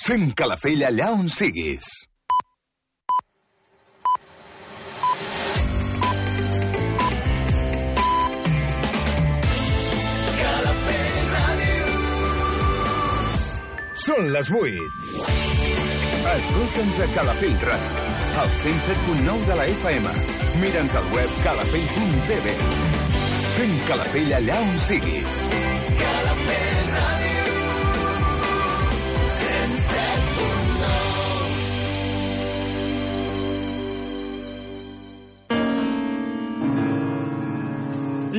Sent Calafell allà on siguis. Són les 8. Escolta'ns a Calafell Ràdio, al 107.9 de la FM. Mira'ns al web calafell.tv. Sent Calafell allà on siguis. Calafell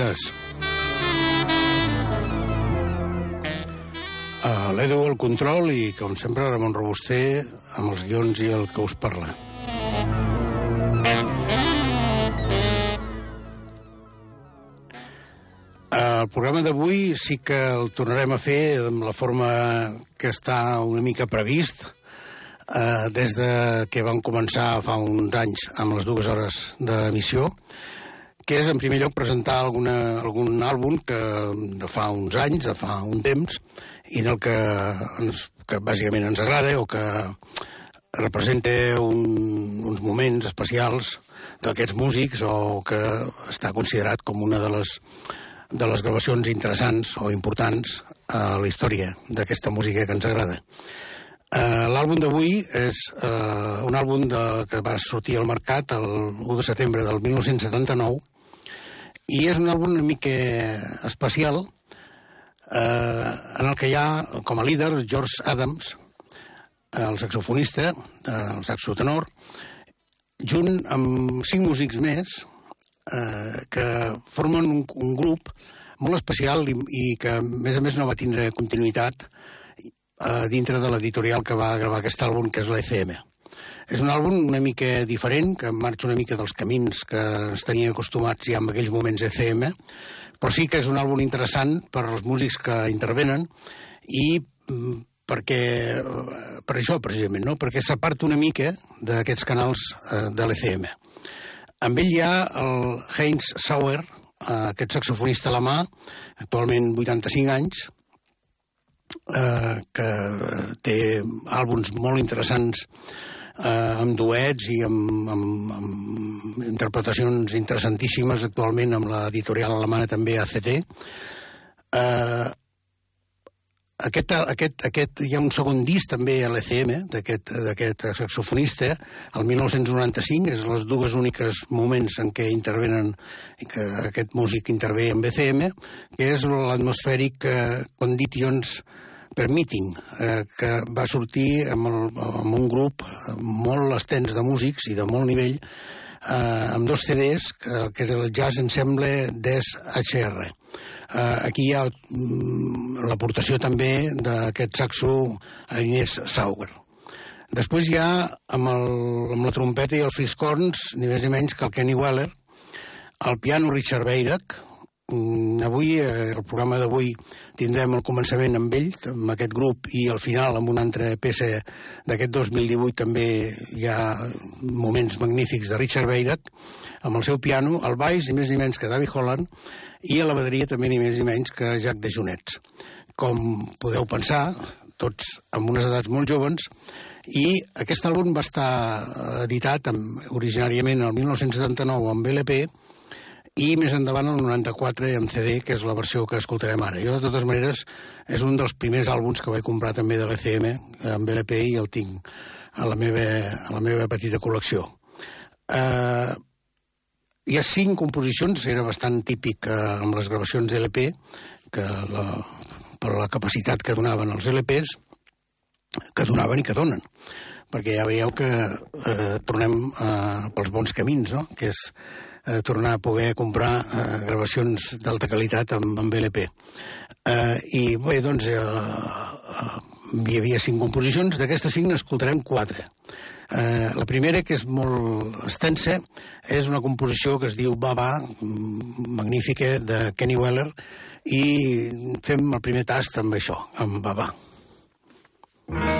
Jazz. Uh, L'Edu al control i, com sempre, Ramon Robuster amb els guions i el que us parla. El programa d'avui sí que el tornarem a fer amb la forma que està una mica previst, eh, des de que vam començar fa uns anys amb les dues hores d'emissió, que és, en primer lloc, presentar alguna, algun àlbum que de fa uns anys, de fa un temps, i en el que, ens, que bàsicament ens agrada o que representa un, uns moments especials d'aquests músics o que està considerat com una de les, de les gravacions interessants o importants a la història d'aquesta música que ens agrada. Uh, L'àlbum d'avui és uh, un àlbum de, que va sortir al mercat el 1 de setembre del 1979 i és un àlbum una mica especial eh, en el que hi ha com a líder George Adams, el saxofonista, el saxotenor, junt amb cinc músics més eh, que formen un, un grup molt especial i, i que, a més a més, no va tindre continuïtat eh, dintre de l'editorial que va gravar aquest àlbum, que és la ECM. És un àlbum una mica diferent, que marxa una mica dels camins que ens tenia acostumats ja en aquells moments ECM, però sí que és un àlbum interessant per als músics que intervenen i mm, perquè, per això precisament, no? perquè s'aparta una mica d'aquests canals eh, de l'ECM. Amb ell hi ha el Heinz Sauer, eh, aquest saxofonista alemà, actualment 85 anys, eh, que té àlbums molt interessants eh, amb duets i amb, amb, amb interpretacions interessantíssimes actualment amb l'editorial alemana també ACT. Eh, aquest, aquest, aquest, hi ha un segon disc també a l'ECM d'aquest saxofonista, el 1995, és les dues úniques moments en què intervenen, que aquest músic intervé amb ECM, que és l'atmosfèric eh, Conditions Permitting, eh, que va sortir amb, el, amb un grup molt extens de músics i de molt nivell, eh, amb dos CDs, que, que és el Jazz Ensemble des HR. Eh, aquí hi ha mm, l'aportació també d'aquest saxo a Inés Sauer. Després hi ha, amb, el, amb la trompeta i els friscorns, ni més ni menys que el Kenny Weller, el piano Richard Beirach, avui, eh, el programa d'avui, tindrem el començament amb ell, amb aquest grup, i al final amb una altra peça d'aquest 2018 també hi ha moments magnífics de Richard Beirach, amb el seu piano, el baix, ni més ni menys que David Holland, i a la bateria també ni més ni menys que Jacques de Junets. Com podeu pensar, tots amb unes edats molt joves, i aquest àlbum va estar editat amb, originàriament el 1979 amb LP, i més endavant el 94 en CD, que és la versió que escoltarem ara. Jo, de totes maneres, és un dels primers àlbums que vaig comprar també de l'ECM, amb LP, i el tinc a la meva, a la meva petita col·lecció. Eh, hi ha cinc composicions, era bastant típic eh, amb les gravacions d'LP, que la, per la capacitat que donaven els LPs, que donaven i que donen perquè ja veieu que eh, tornem eh, pels bons camins, no? que és eh, tornar a poder comprar eh, gravacions d'alta qualitat amb, amb LP. Eh, I bé, doncs, eh, eh, hi havia cinc composicions, d'aquestes cinc n'escoltarem quatre. Eh, la primera, que és molt extensa, és una composició que es diu Baba, magnífica, de Kenny Weller, i fem el primer tast amb això, amb Baba. Mm.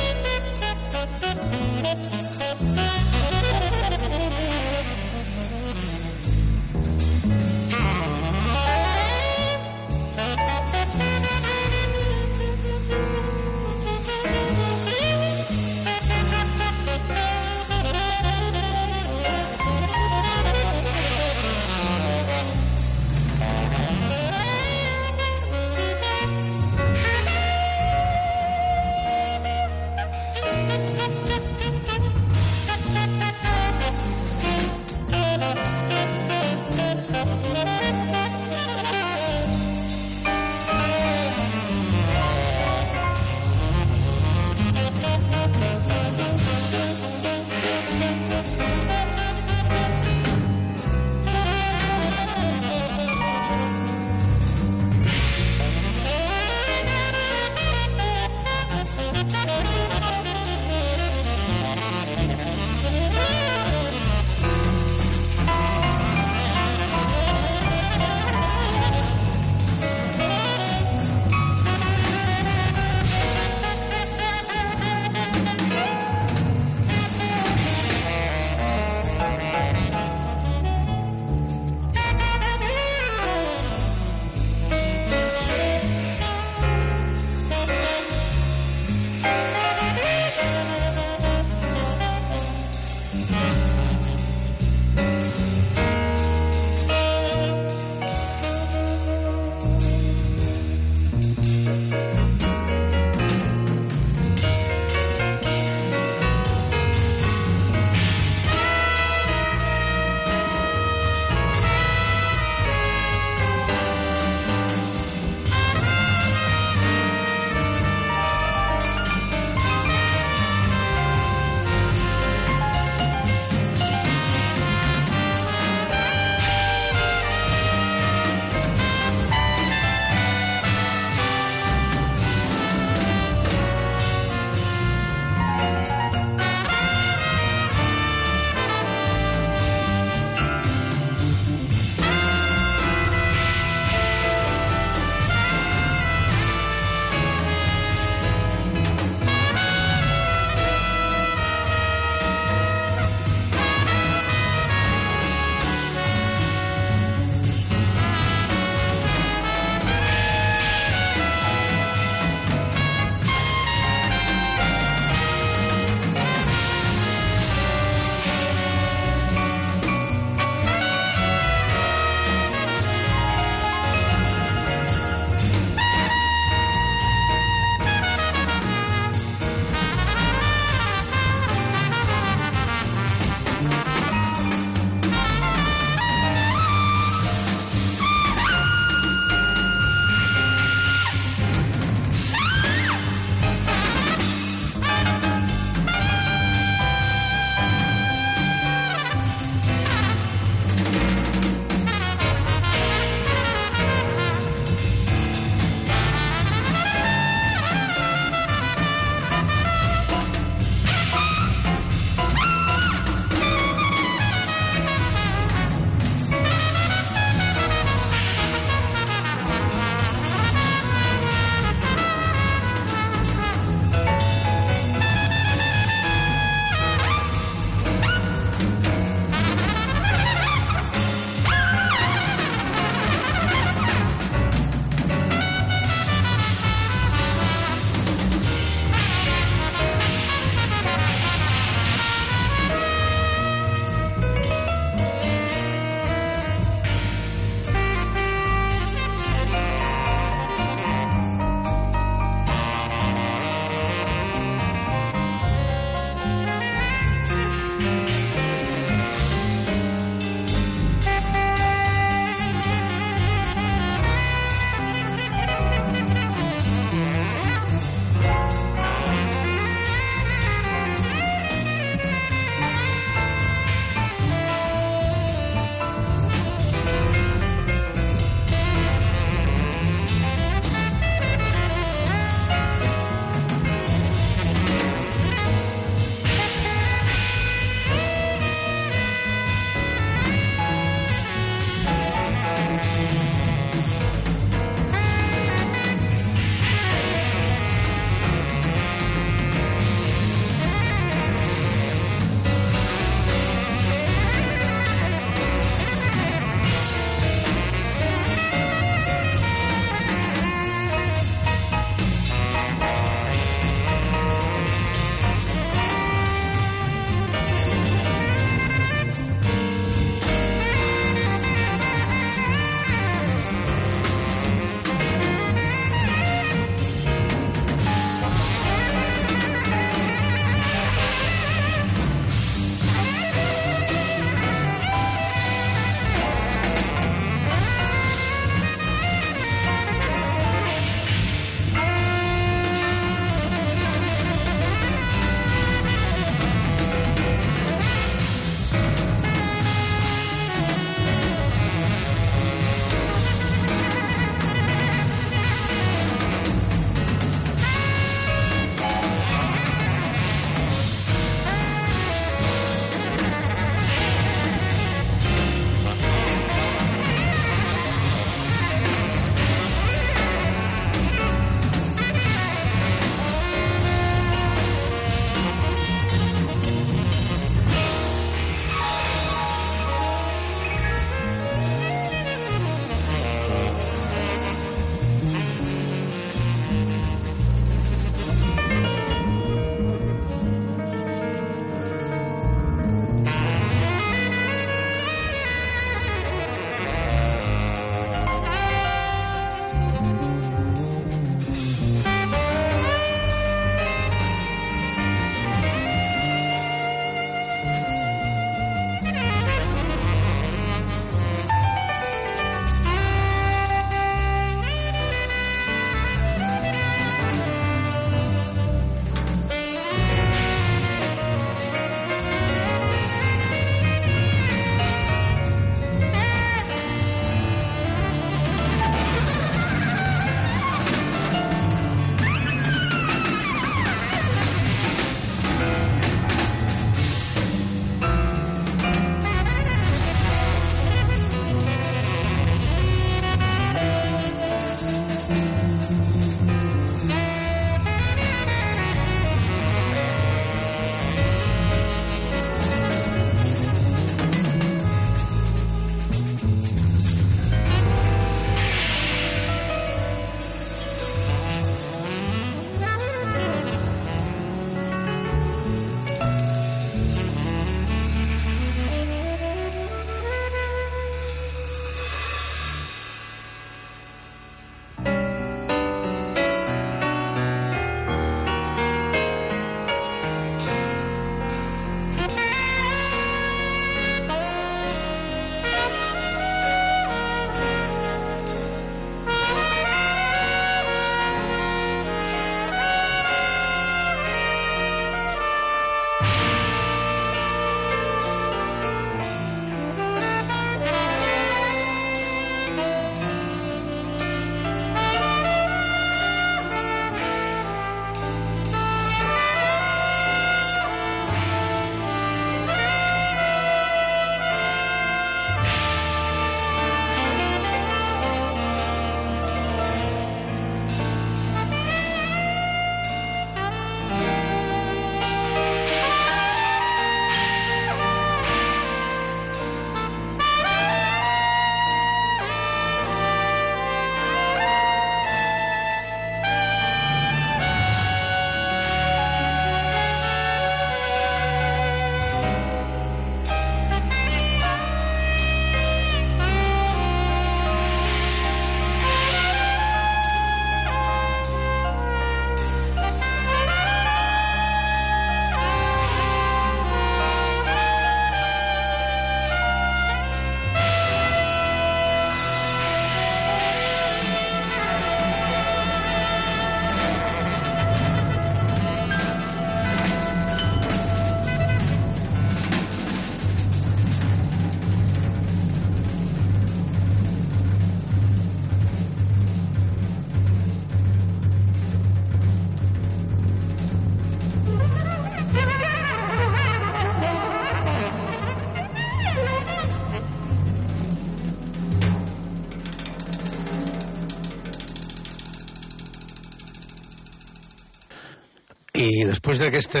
I després d'aquesta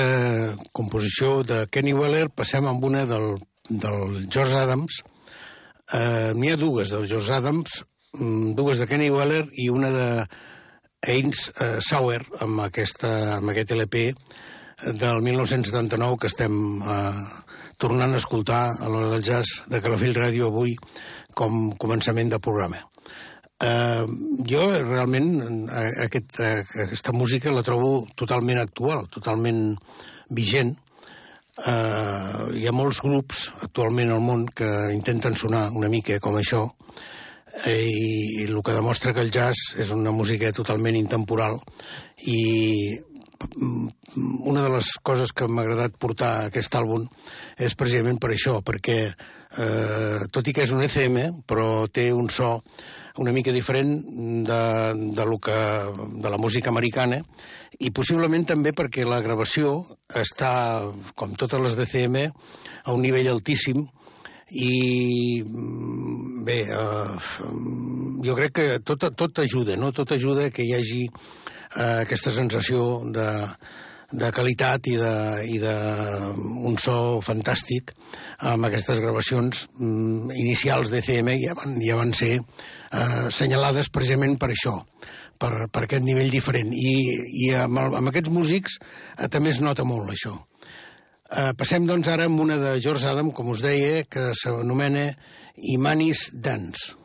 composició de Kenny Weller passem amb una del, del George Adams. Eh, N'hi ha dues del George Adams, mm, dues de Kenny Weller i una de Ains eh, Sauer amb, aquesta, amb aquest LP del 1979 que estem eh, tornant a escoltar a l'hora del jazz de Calafell Ràdio avui com començament de programa. Uh, jo realment aquest, aquesta música la trobo totalment actual, totalment vigent. Uh, hi ha molts grups actualment al món que intenten sonar una mica com això uh, i, i el que demostra que el jazz és una música totalment intemporal i una de les coses que m'ha agradat portar aquest àlbum és precisament per això, perquè eh, tot i que és un ECM, però té un so una mica diferent de, de, lo que, de la música americana i possiblement també perquè la gravació està, com totes les d'ECM, a un nivell altíssim i bé, eh, jo crec que tot, tot ajuda, no? Tot ajuda que hi hagi eh, aquesta sensació de, de qualitat i de, i de un so fantàstic amb aquestes gravacions mm, inicials d'ECM ja van, ja van ser eh, senyalades precisament per això, per, per aquest nivell diferent. I, i amb, el, amb aquests músics eh, també es nota molt això. Eh, passem doncs ara amb una de George Adam, com us deia, que s'anomena Imanis Dance.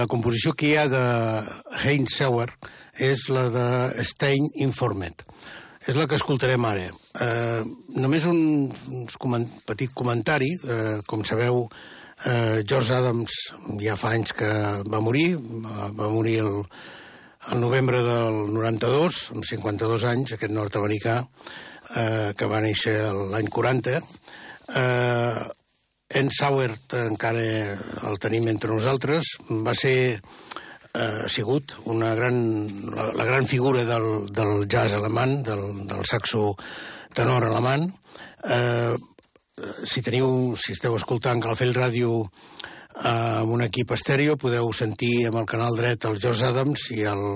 La composició que hi ha de Heinz Sauer és la de Stein Informed. És la que escoltarem ara. Eh, només un, un coment, petit comentari. Eh, com sabeu, eh, George Adams ja fa anys que va morir. Va, va morir el, el novembre del 92, amb 52 anys, aquest nord-americà, eh, que va néixer l'any 40. Eh, en Sauer encara el tenim entre nosaltres. Va ser eh, ha sigut una gran, la, la gran figura del, del jazz alemany, del, del saxo tenor alemany. Eh, si teniu, si esteu escoltant Calafell Ràdio eh, amb un equip estèreo, podeu sentir amb el canal dret el George Adams i, el,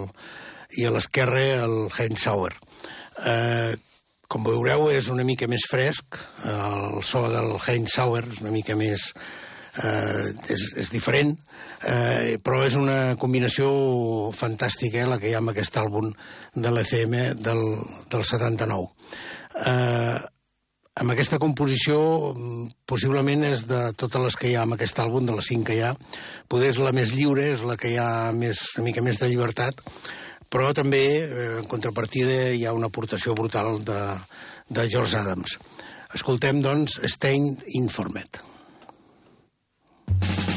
i a l'esquerre el Heinz Sauer. Eh, com veureu, és una mica més fresc, el so del Heinz Sauer és una mica més... Eh, és, és diferent, eh, però és una combinació fantàstica eh, la que hi ha amb aquest àlbum de l'ECM del, del 79. Eh, amb aquesta composició, possiblement és de totes les que hi ha amb aquest àlbum, de les cinc que hi ha, poder és la més lliure, és la que hi ha més, una mica més de llibertat, però també, eh, en contrapartida, hi ha una aportació brutal de, de George Adams. Escoltem, doncs, Stein Informed. la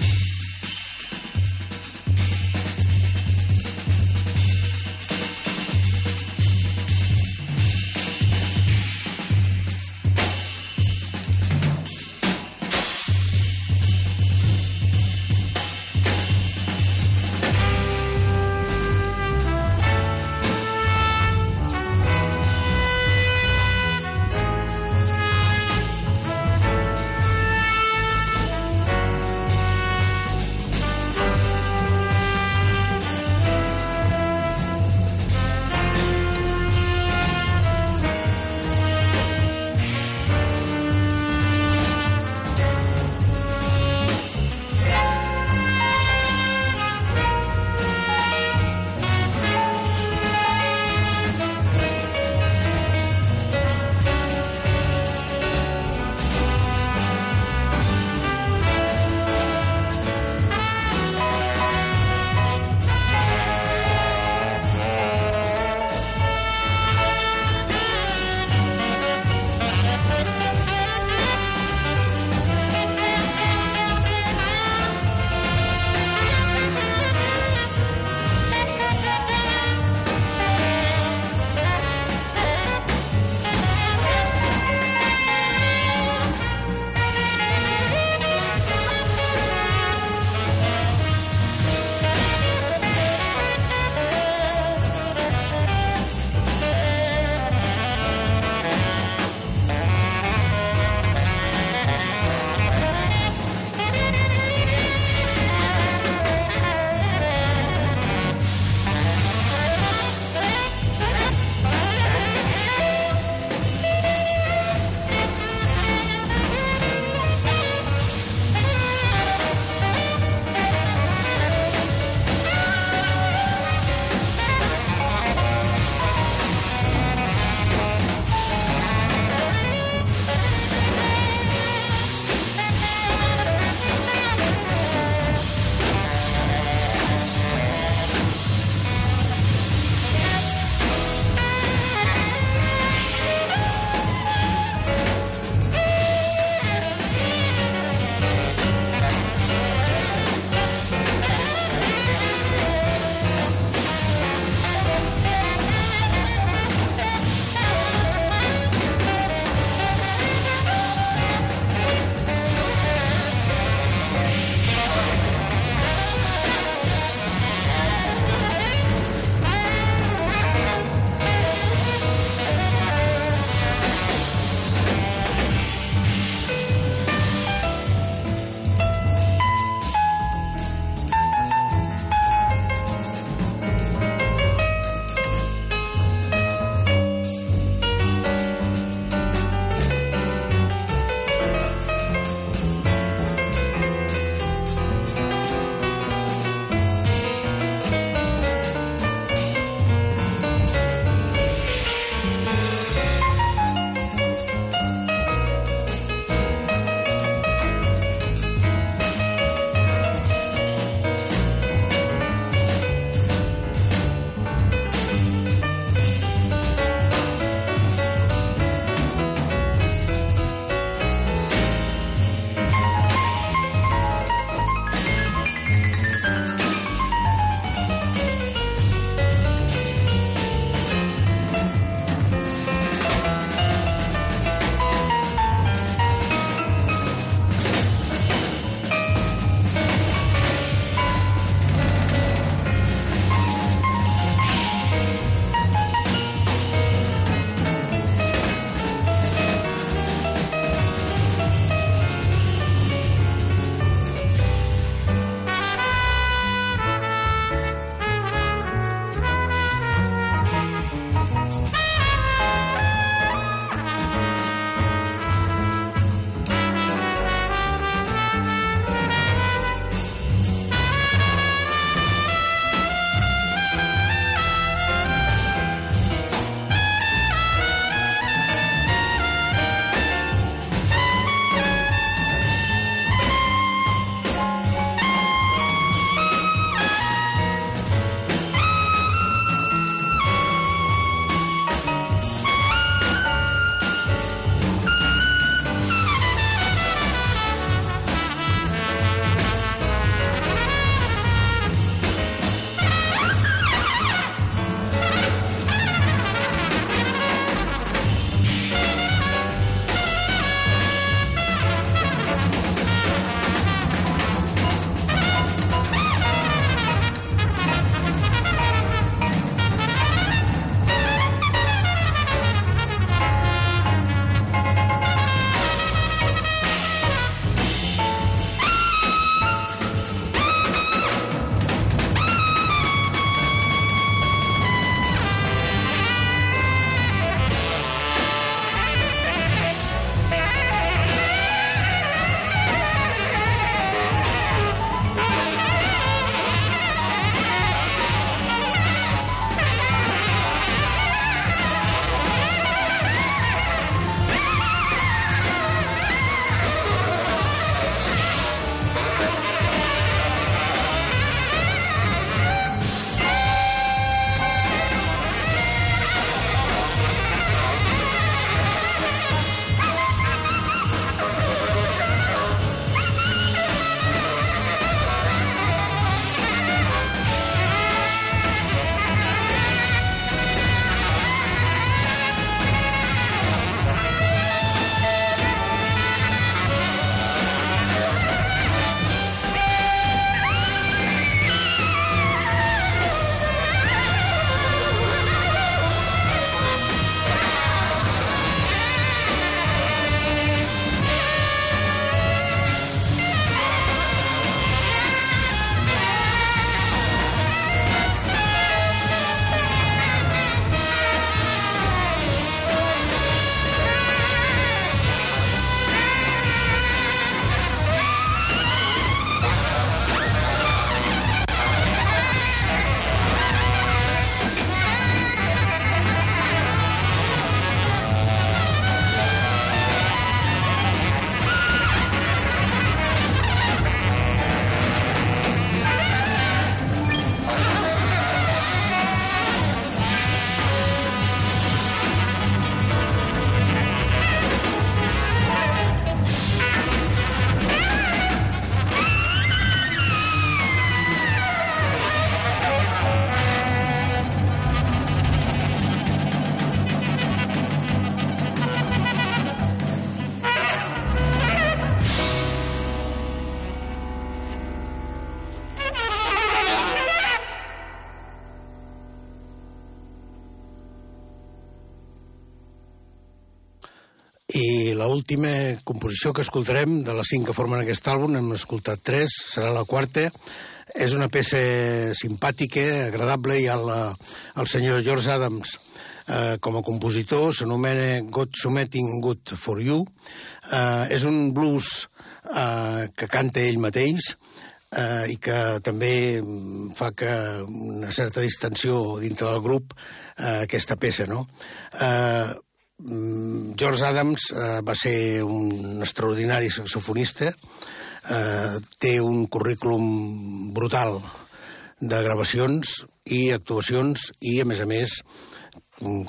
última composició que escoltarem, de les cinc que formen aquest àlbum, hem escoltat tres, serà la quarta. És una peça simpàtica, agradable, i el, el senyor George Adams eh, com a compositor s'anomena God Something Good for You. Eh, és un blues eh, que canta ell mateix, eh, i que també fa que una certa distensió dintre del grup eh, aquesta peça, no? Eh, George Adams eh, va ser un extraordinari saxofonista, eh, té un currículum brutal de gravacions i actuacions i, a més a més,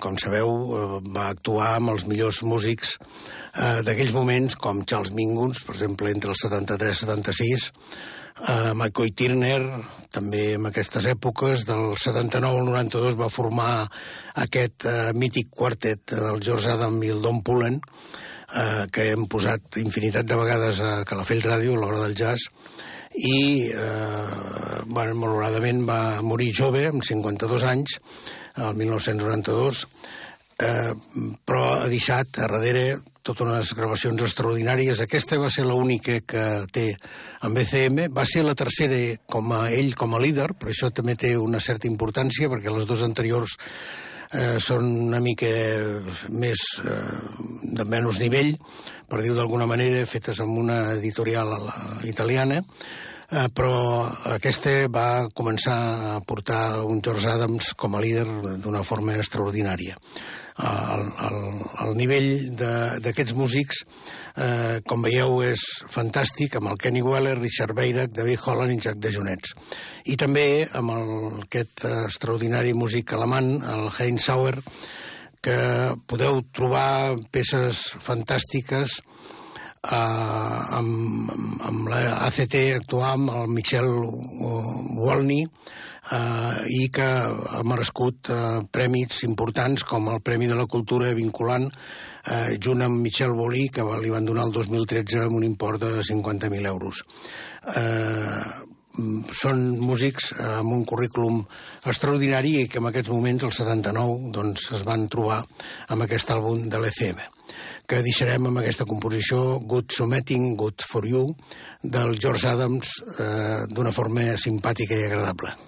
com sabeu, eh, va actuar amb els millors músics eh, d'aquells moments, com Charles Mingus, per exemple, entre el 73 i 76, Uh, McCoy Turner, també en aquestes èpoques, del 79 al 92 va formar aquest uh, mític quartet del George Adam i el Don Pullen, uh, que hem posat infinitat de vegades a Calafell Ràdio a l'hora del jazz, i, eh, bueno, malauradament va morir jove, amb 52 anys, el 1992, eh, però ha deixat a darrere totes unes gravacions extraordinàries. Aquesta va ser l'única que té amb BCM. Va ser la tercera com a ell com a líder, però això també té una certa importància perquè les dues anteriors eh, són una mica més eh, de menys nivell, per dir-ho d'alguna manera, fetes amb una editorial italiana, eh, però aquesta va començar a portar un George Adams com a líder d'una forma extraordinària el, el, el nivell d'aquests músics, eh, com veieu, és fantàstic, amb el Kenny Weller, Richard Beirach, David Holland i Jack de Jonets. I també amb el, aquest extraordinari músic alemany, el Heinz Sauer, que podeu trobar peces fantàstiques eh, amb, amb la ACT actuar amb el Michel Wolny, eh, i que ha merescut eh, prèmits importants com el Premi de la Cultura vinculant eh, junt amb Michel Bolí, que li van donar el 2013 amb un import de 50.000 euros. Eh, són músics amb un currículum extraordinari i que en aquests moments, el 79, doncs, es van trobar amb aquest àlbum de l'ECM que deixarem amb aquesta composició Good Something, Good for You, del George Adams, eh, d'una forma simpàtica i agradable.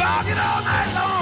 rocking all night long.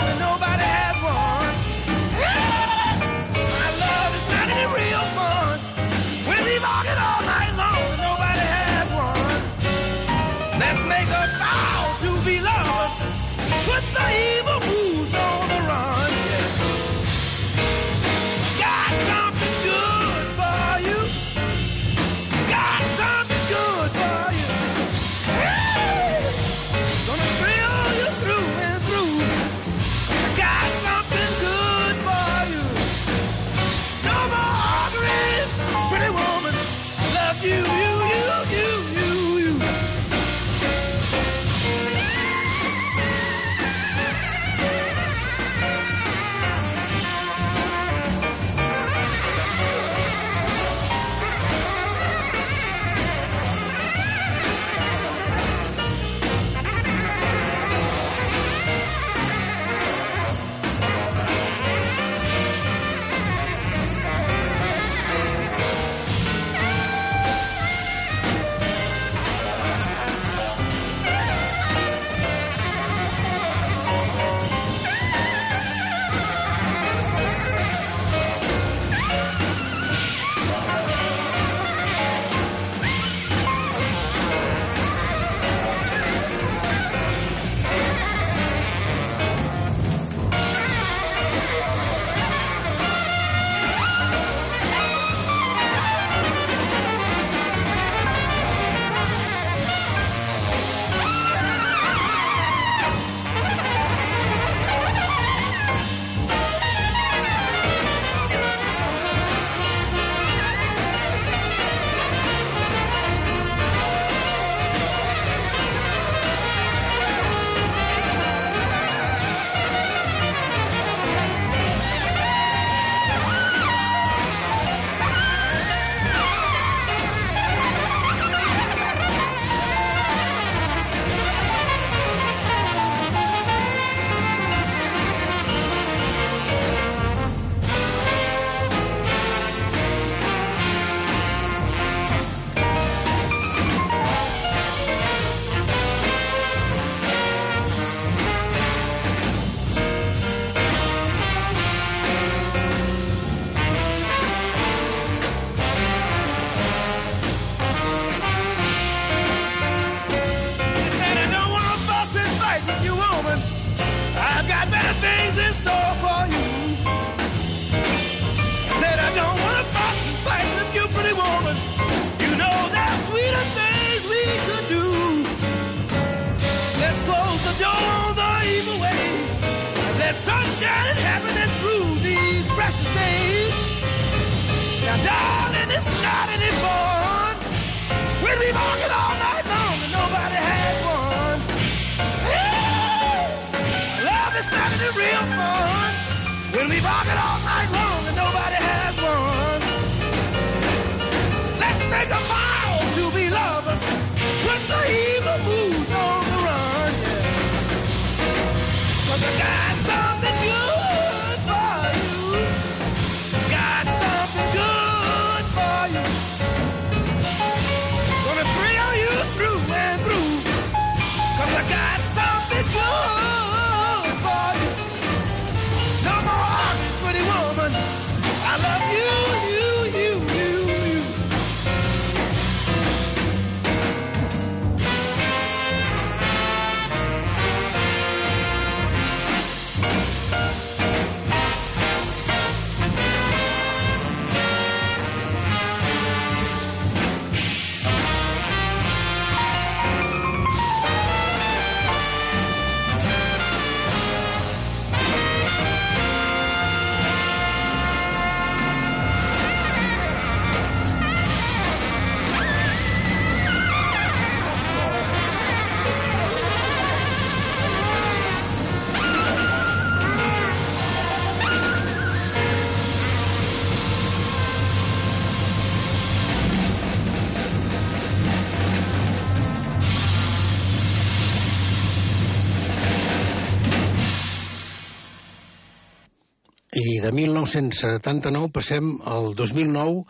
I de 1979 passem al 2009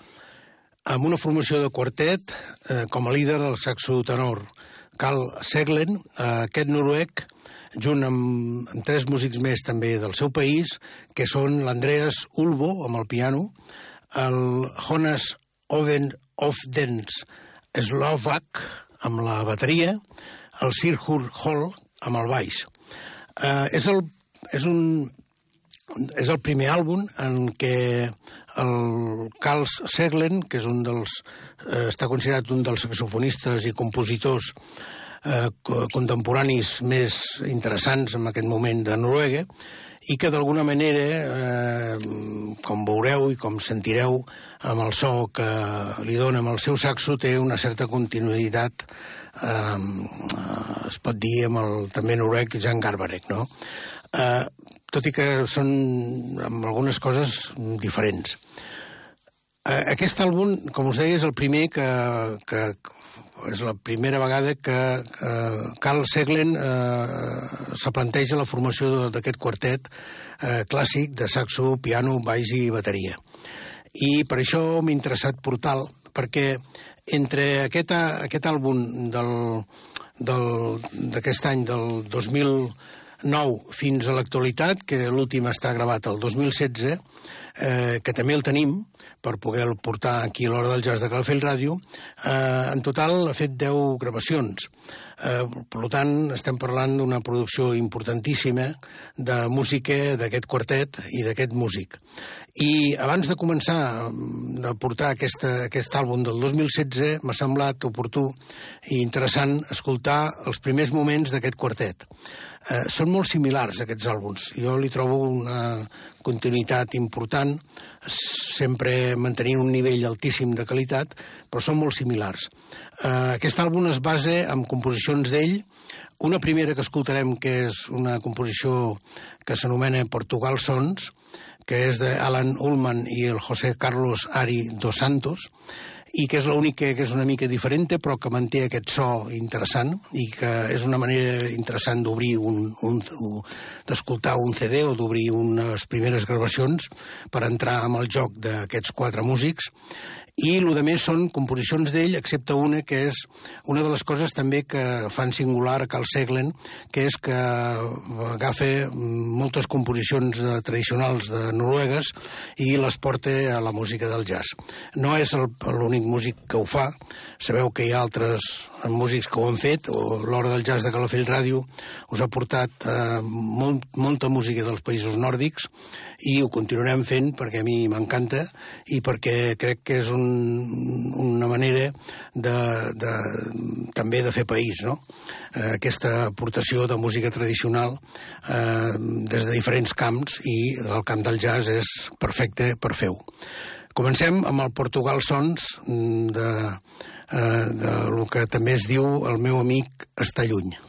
amb una formació de quartet eh, com a líder el saxo tenor Carl Seglen, eh, aquest noruec, junt amb, amb tres músics més també del seu país, que són l'Andreas Ulbo amb el piano, el Jonas Oven Ofdens Slovak amb la bateria, el Sirhur Hall amb el baix. Eh, és, el, és un és el primer àlbum en què el Carl Seglen, que és un dels, eh, està considerat un dels saxofonistes i compositors eh, co- contemporanis més interessants en aquest moment de Noruega, i que d'alguna manera, eh, com veureu i com sentireu amb el so que li dona amb el seu saxo, té una certa continuïtat, eh, es pot dir, amb el també noruec Jan Garbarek, no? Eh, tot i que són amb algunes coses diferents. Eh, Aquest àlbum, com us deia, és el primer que, que és la primera vegada que eh, Carl Seglen eh, se planteja la formació d'aquest quartet eh, clàssic de saxo, piano, baix i bateria. I per això m'he interessat portal, perquè entre aquest, aquest àlbum d'aquest any, del 2009, fins a l'actualitat, que l'últim està gravat el 2016, eh, que també el tenim, per poder-lo portar aquí a l'hora del jazz de Calafell Ràdio, eh, en total ha fet 10 gravacions. Eh, per tant, estem parlant d'una producció importantíssima de música d'aquest quartet i d'aquest músic. I abans de començar mm, a portar aquesta, aquest àlbum del 2016, m'ha semblat oportú i interessant escoltar els primers moments d'aquest quartet. Eh, són molt similars, aquests àlbums. Jo li trobo una continuïtat important, sempre mantenint un nivell altíssim de qualitat, però són molt similars. Eh, aquest àlbum es basa en composicions d'ell, una primera que escoltarem, que és una composició que s'anomena Portugal Sons, que és d'Alan Ullman i el José Carlos Ari dos Santos, i que és l'única que és una mica diferent, però que manté aquest so interessant i que és una manera interessant d'obrir un, un, d'escoltar un CD o d'obrir unes primeres gravacions per entrar amb el joc d'aquests quatre músics i el de més són composicions d'ell, excepte una que és una de les coses també que fan singular a Carl Seglen, que és que agafa moltes composicions de, tradicionals de noruegues i les porta a la música del jazz. No és l'únic músic que ho fa, sabeu que hi ha altres músics que ho han fet, o l'Hora del Jazz de Calafell Ràdio us ha portat eh, molt, molta música dels països nòrdics i ho continuarem fent perquè a mi m'encanta i perquè crec que és un, una manera de, de, també de fer país, no? Eh, aquesta aportació de música tradicional eh, des de diferents camps i el camp del jazz és perfecte per fer-ho. Comencem amb el Portugal Sons mm, de, eh, de lo que també es diu el meu amic està lluny.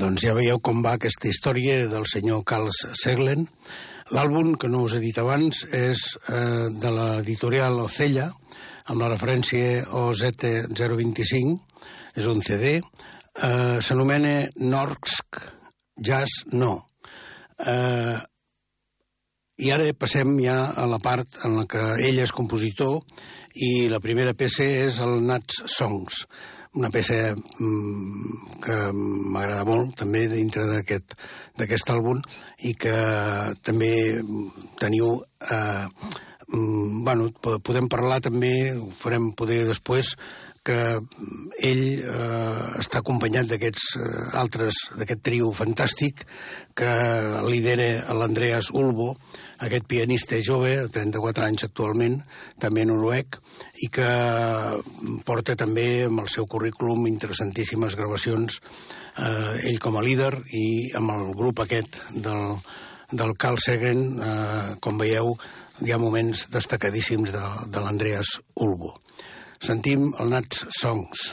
Doncs ja veieu com va aquesta història del senyor Carl Seglen. L'àlbum, que no us he dit abans, és eh, de l'editorial Ocella, amb la referència OZ025, és un CD, eh, s'anomena Norsk Jazz No. Eh, I ara passem ja a la part en la que ell és compositor i la primera peça és el Nats Songs, una peça mm, que m'agrada molt també dintre d'aquest d'aquest àlbum i que també teniu eh, mm, bueno, podem parlar també, ho farem poder després, que ell eh, està acompanyat d'aquests eh, altres, d'aquest trio fantàstic que lidera l'Andreas Ulbo, aquest pianista jove, de 34 anys actualment, també noruec, i que porta també amb el seu currículum interessantíssimes gravacions, eh, ell com a líder i amb el grup aquest del, del Carl Segren, eh, com veieu, hi ha moments destacadíssims de, de l'Andreas Ulbo. Sentim el Nats Songs.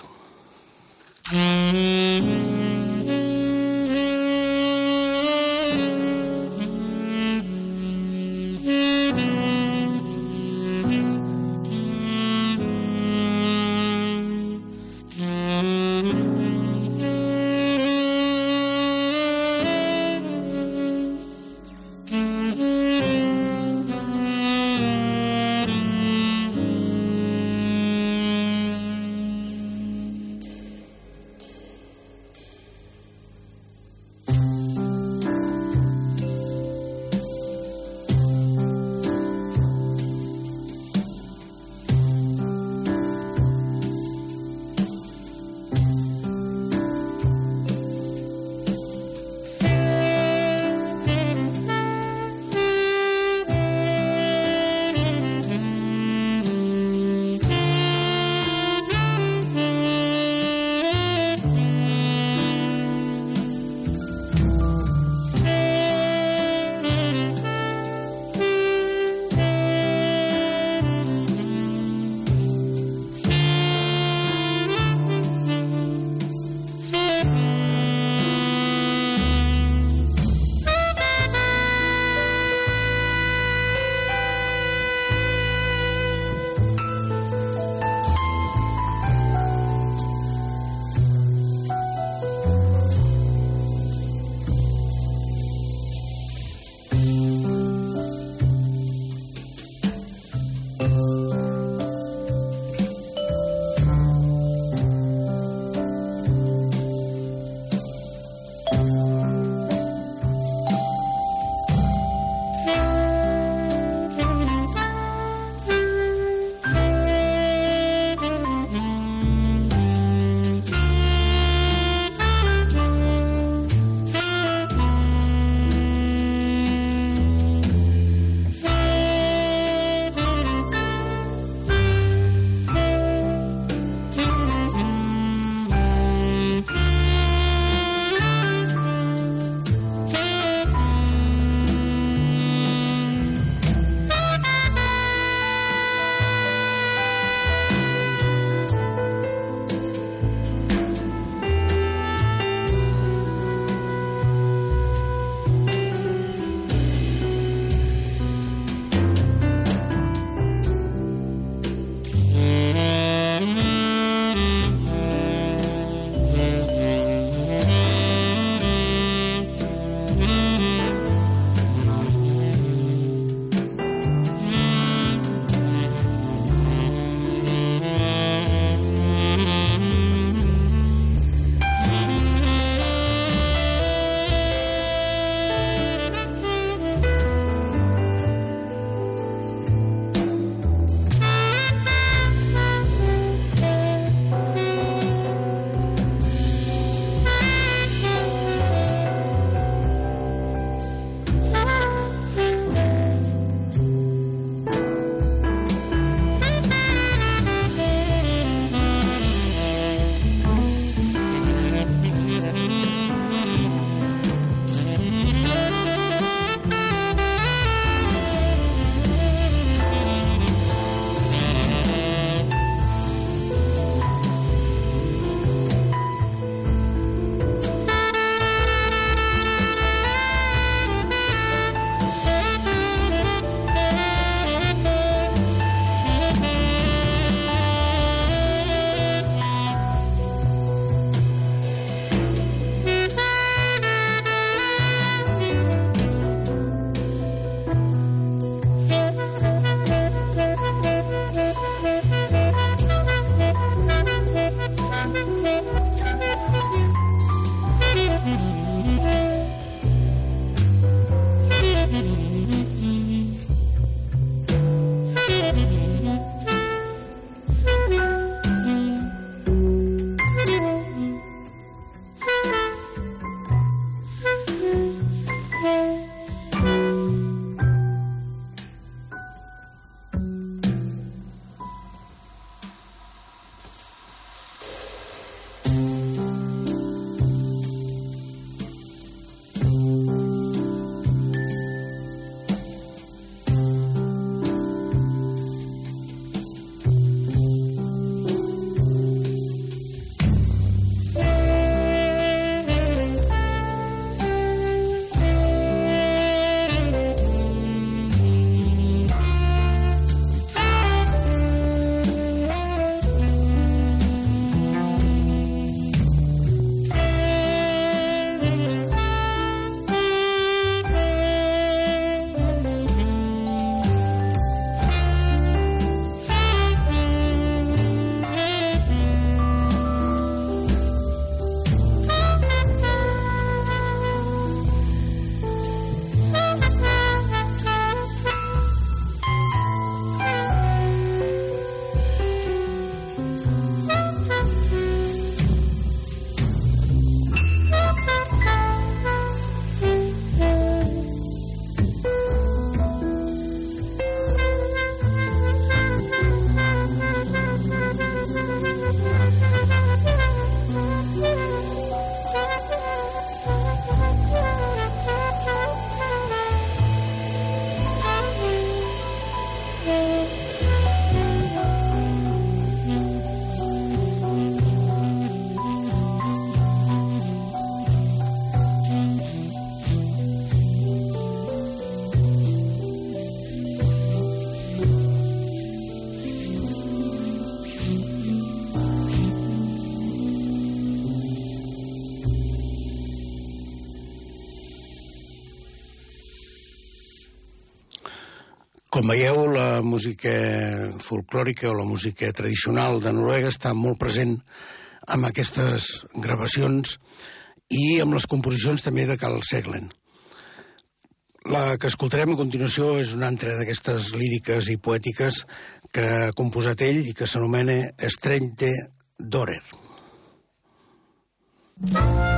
Com veieu, la música folclòrica o la música tradicional de Noruega està molt present amb aquestes gravacions i amb les composicions també de Carl Seglen. La que escoltarem a continuació és una altra d'aquestes líriques i poètiques que ha composat ell i que s'anomena Estrente Dorer. Thank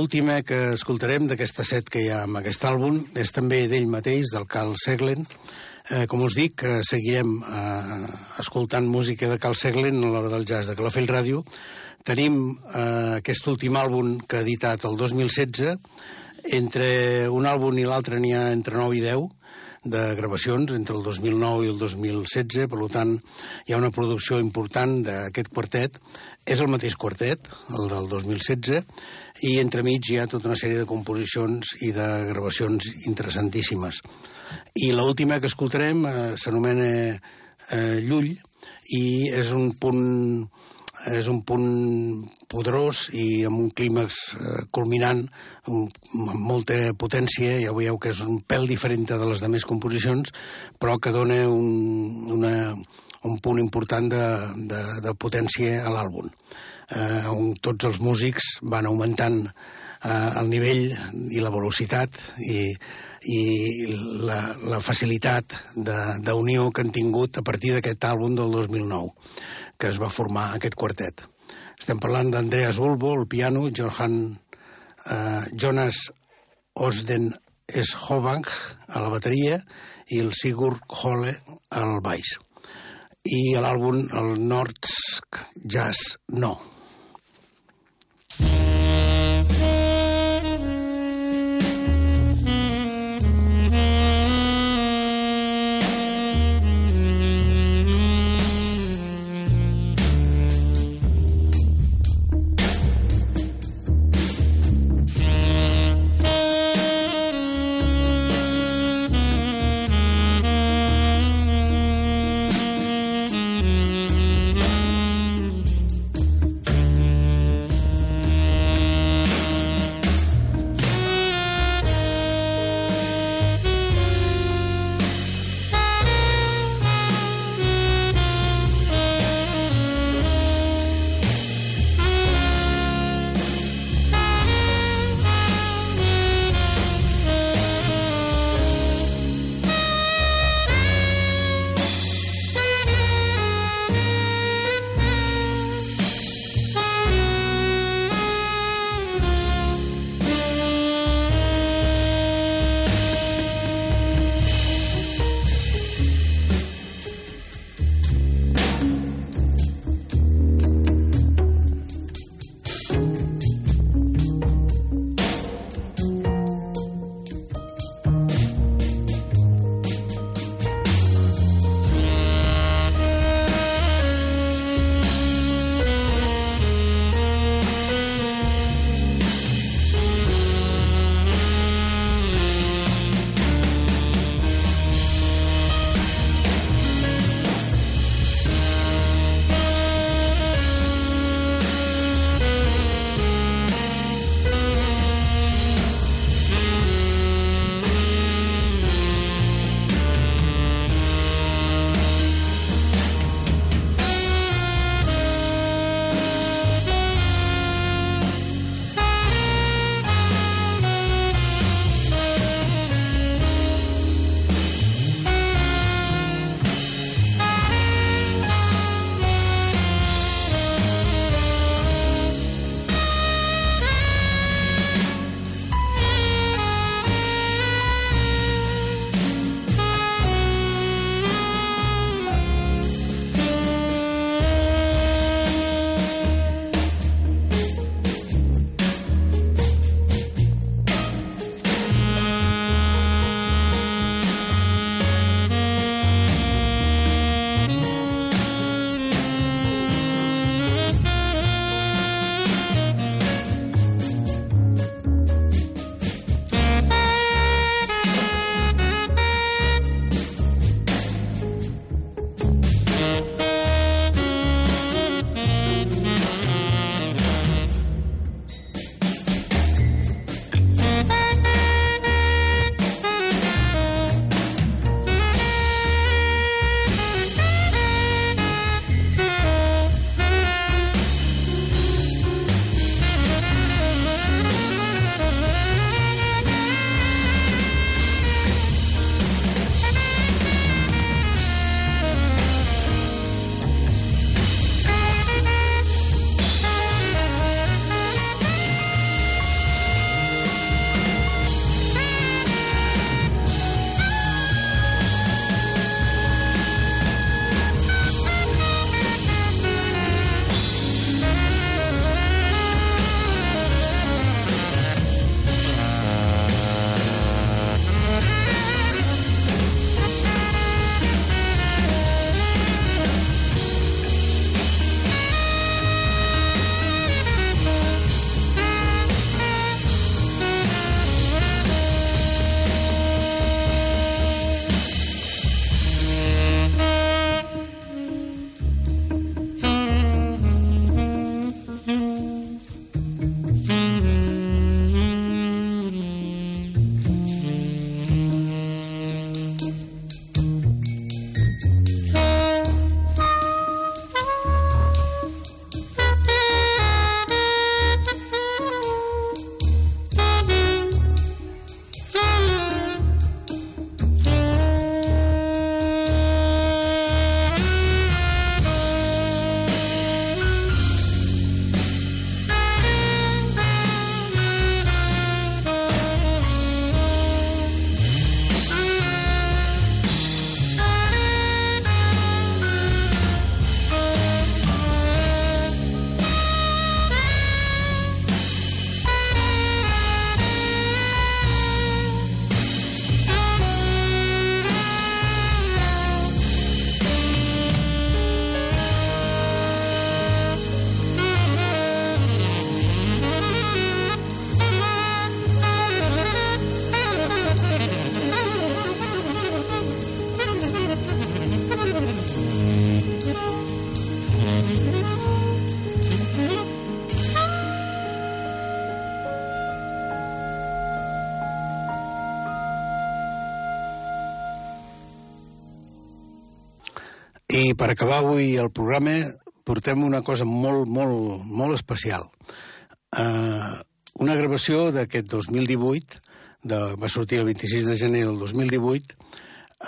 l'última que escoltarem d'aquesta set que hi ha amb aquest àlbum és també d'ell mateix, del Carl Seglen. Eh, com us dic, eh, seguirem eh, escoltant música de Carl Seglen a l'hora del jazz de Calafell Ràdio. Tenim eh, aquest últim àlbum que ha editat el 2016. Entre un àlbum i l'altre n'hi ha entre 9 i 10 de gravacions entre el 2009 i el 2016, per tant hi ha una producció important d'aquest quartet. És el mateix quartet, el del 2016, i entremig hi ha tota una sèrie de composicions i de gravacions interessantíssimes. I l'última que escoltarem eh, s'anomena eh, Llull i és un punt és un punt poderós i amb un clímax eh, culminant amb molta potència, ja veieu que és un pèl diferent de les demés composicions, però que dona un, una, un punt important de, de, de potència a l'àlbum, eh, on tots els músics van augmentant eh, el nivell i la velocitat i, i la, la facilitat d'unió que han tingut a partir d'aquest àlbum del 2009 que es va formar aquest quartet. Estem parlant d'Andreas Ulbo, al piano, Johan, eh, Jonas Osden Schobang a la bateria i el Sigurd Holle al baix. I l'àlbum, el Nordsk Jazz No. Per acabar avui el programa portem una cosa molt, molt, molt especial. Uh, una gravació d'aquest 2018, de, va sortir el 26 de gener del 2018,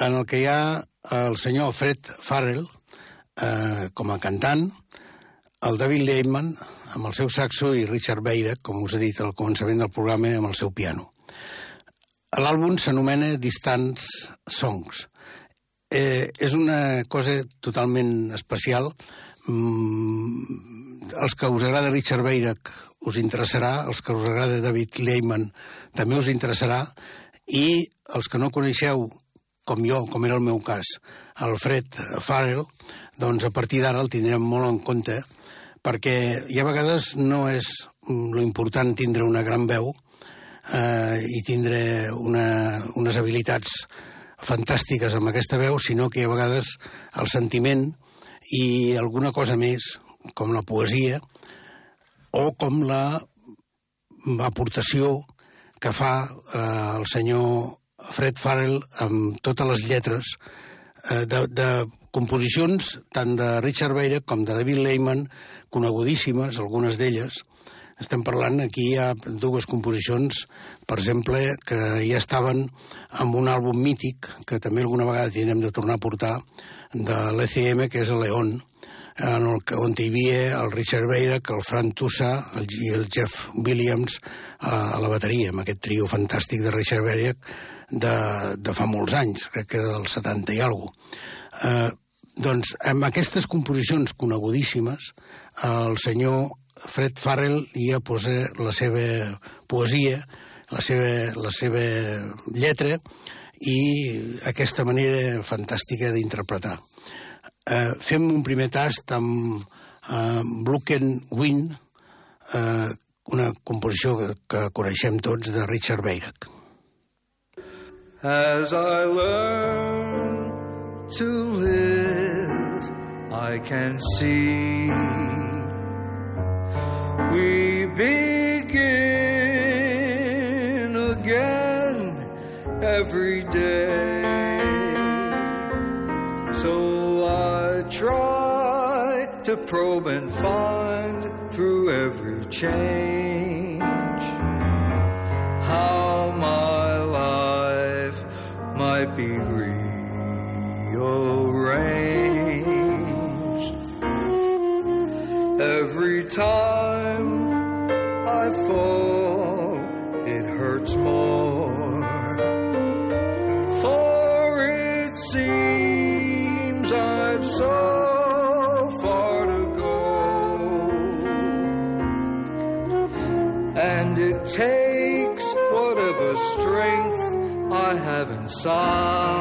en el que hi ha el senyor Fred Farrell uh, com a cantant, el David Lehman amb el seu saxo i Richard Beira, com us he dit al començament del programa, amb el seu piano. L'àlbum s'anomena Distance Songs. Eh, és una cosa totalment especial. Mm, els que us agrada Richard Beirach us interessarà, els que us agrada David Lehman també us interessarà, i els que no coneixeu, com jo, com era el meu cas, Alfred Farrell, doncs a partir d'ara el tindrem molt en compte, perquè hi ha vegades no és lo important tindre una gran veu, eh, i tindre una, unes habilitats fantàstiques amb aquesta veu, sinó que a vegades el sentiment i alguna cosa més, com la poesia, o com la aportació que fa eh, el senyor Fred Farrell amb totes les lletres eh, de, de composicions tant de Richard Beira com de David Lehman, conegudíssimes, algunes d'elles, estem parlant, aquí hi ha dues composicions, per exemple, que ja estaven amb un àlbum mític, que també alguna vegada tindrem de tornar a portar, de l'ECM, que és el León, en el que, on hi havia el Richard Beira, el Fran Tussa el, i el Jeff Williams a, a la bateria, amb aquest trio fantàstic de Richard Beira de, de fa molts anys, crec que era del 70 i alguna cosa. Eh, doncs, amb aquestes composicions conegudíssimes, el senyor Fred Farrell ja posa la seva poesia, la seva, la seva lletra i aquesta manera fantàstica d'interpretar. Eh, fem un primer tast amb eh, Bluken Wind, eh, una composició que, que coneixem tots de Richard Beirach. As I learn to live, I can see we begin again every day. So I try to probe and find through every change how my life might be rearranged. Every time I fall, it hurts more. For it seems I've so far to go. And it takes whatever strength I have inside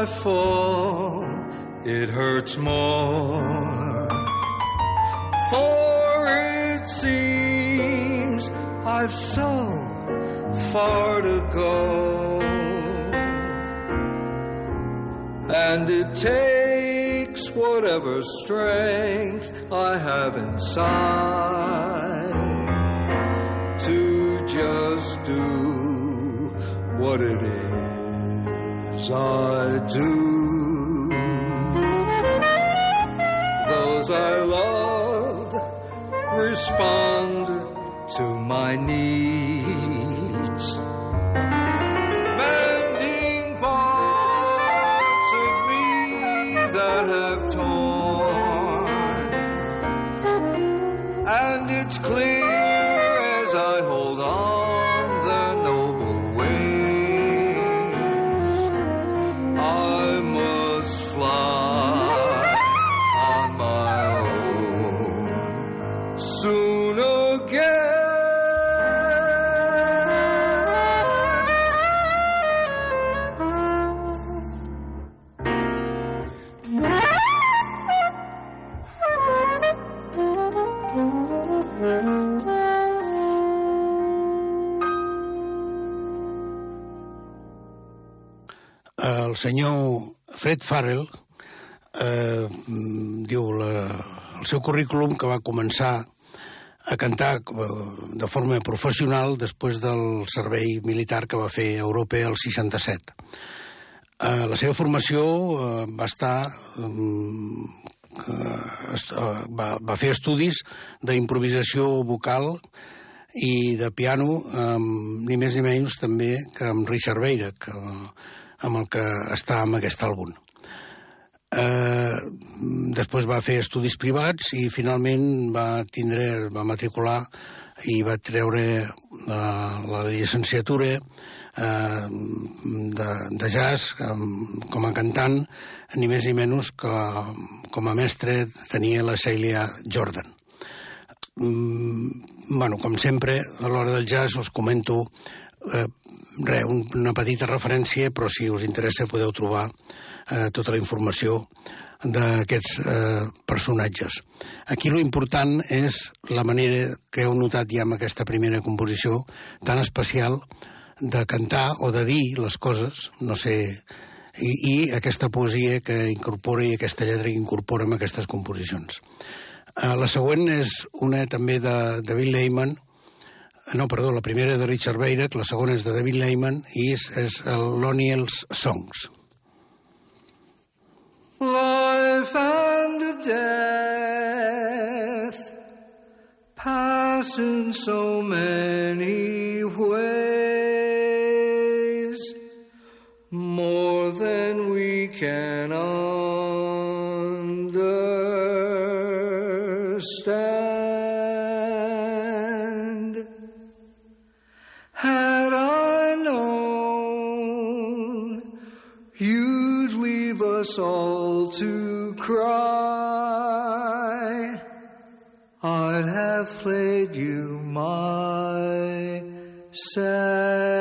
I fall, it hurts more. For it seems I've so far to go. And it takes whatever strength I have inside to just do what it is I do. Fred Farrell eh, diu la, el seu currículum que va començar a cantar eh, de forma professional després del servei militar que va fer a Europa el 67. Eh, la seva formació eh, va estar est- eh, va, va fer estudis d'improvisació vocal i de piano amb ni més ni menys també que amb Richard Beira, que, amb el que està en aquest àlbum. Eh, després va fer estudis privats i finalment va tindre, va matricular i va treure la, la llicenciatura eh, de, de jazz com, com a cantant, ni més ni menys que com a mestre tenia la Celia Jordan. Mm, bueno, com sempre, a l'hora del jazz us comento eh, re, un, una petita referència, però si us interessa podeu trobar eh, tota la informació d'aquests eh, personatges. Aquí lo important és la manera que heu notat ja amb aquesta primera composició tan especial de cantar o de dir les coses, no sé, i, i aquesta poesia que incorpora i aquesta lletra que incorpora en aquestes composicions. Eh, la següent és una també de David Lehman, Eh, no, perdó, la primera de Richard Beirach, la segona és de David Lehman i és, és el Loniel's Songs. Life and death pass in so many ways, more than we can understand. All to cry, I'd have played you my sad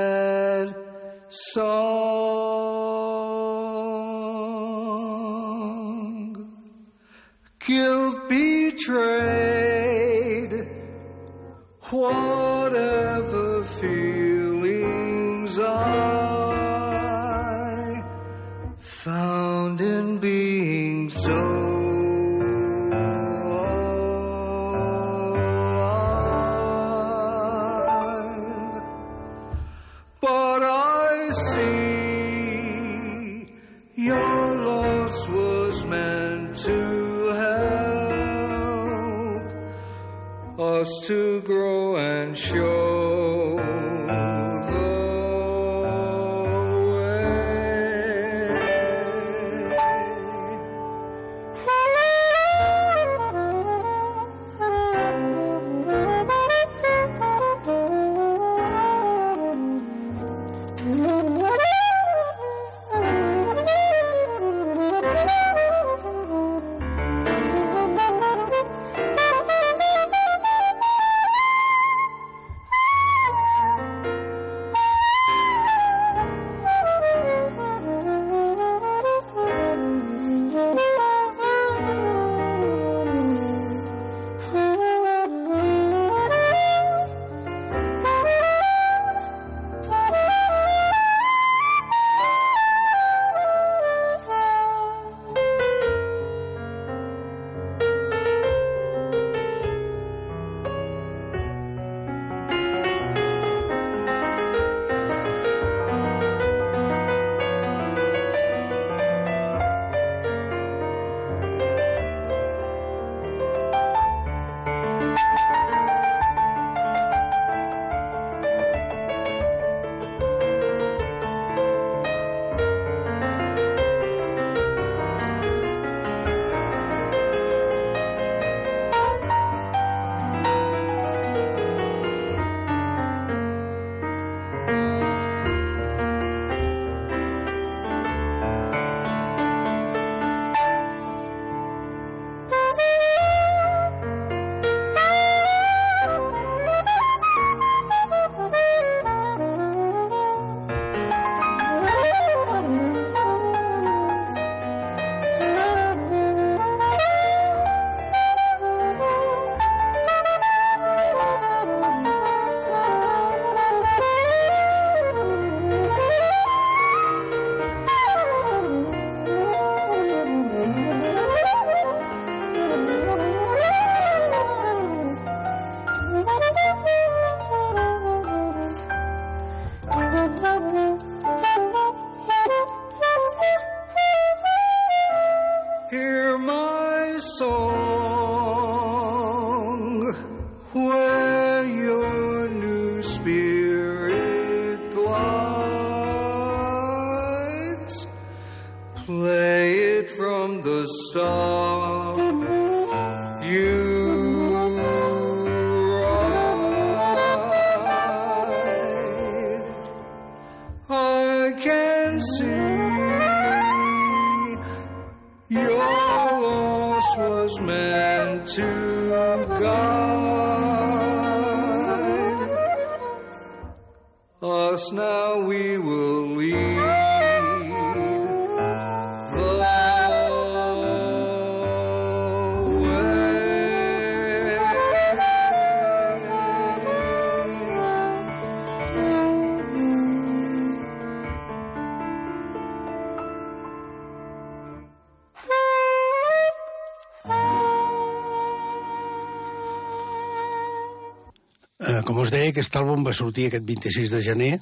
aquest àlbum va sortir aquest 26 de gener.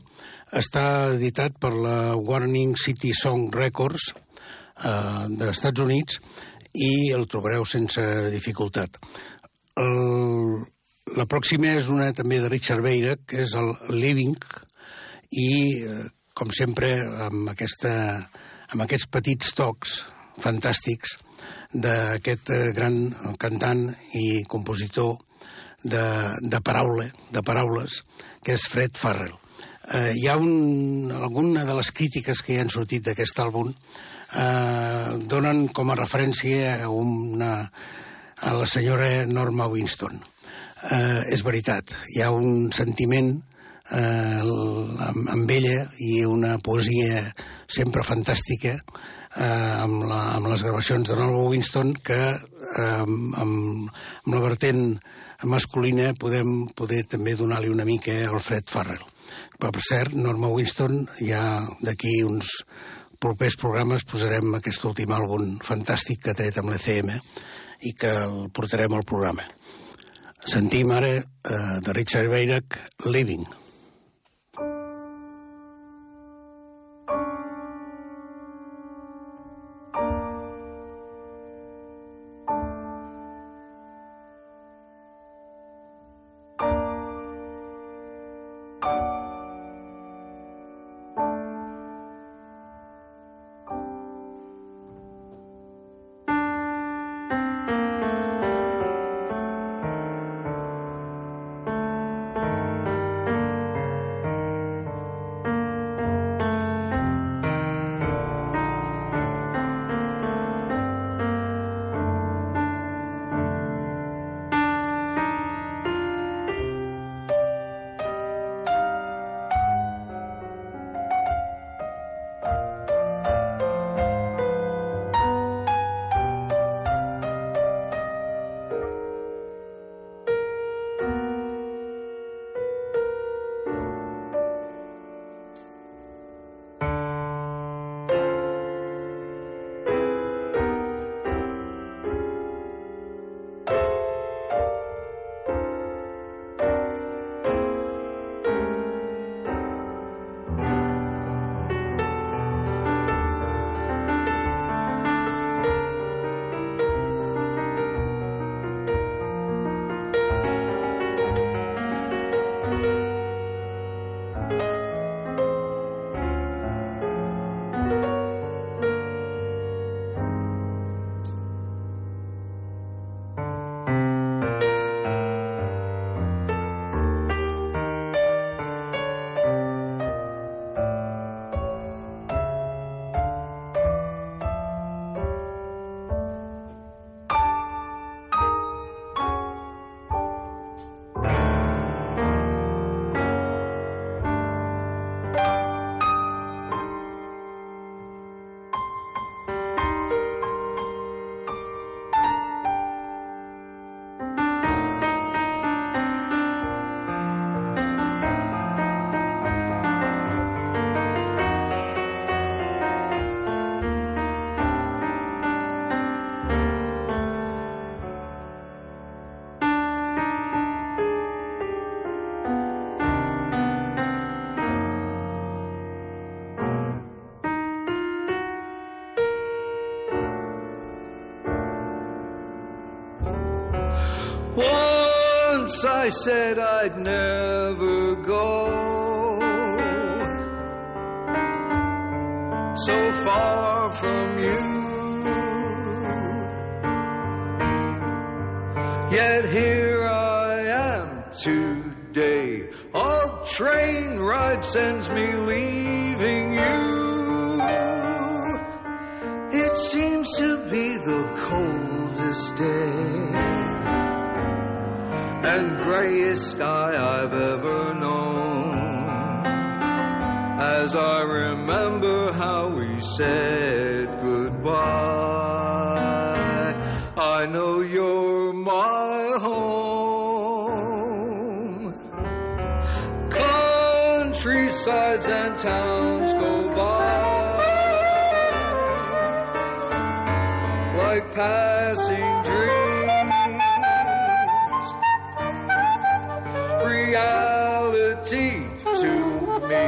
Està editat per la Warning City Song Records eh, dels Estats Units i el trobareu sense dificultat. El, la pròxima és una també de Richard Beira, que és el Living, i, eh, com sempre, amb, aquesta, amb aquests petits tocs fantàstics d'aquest eh, gran cantant i compositor de, de, paraula, de paraules, que és Fred Farrell. Eh, hi ha un, alguna de les crítiques que hi han sortit d'aquest àlbum eh, donen com a referència a, una, a la senyora Norma Winston. Eh, és veritat, hi ha un sentiment eh, amb, amb ella i una poesia sempre fantàstica eh, amb, la, amb les gravacions de Norma Winston que eh, amb, amb la vertent masculina podem poder també donar-li una mica al Fred Farrell. Però, per cert, Norma Winston, ja d'aquí uns propers programes posarem aquest últim àlbum fantàstic que ha tret amb l'ECM i que el portarem al programa. Sentim ara eh, de Richard Beirach, Living. Once I said I'd never said goodbye, I know you're my home. Countrysides and towns go by like passing dreams. Reality to me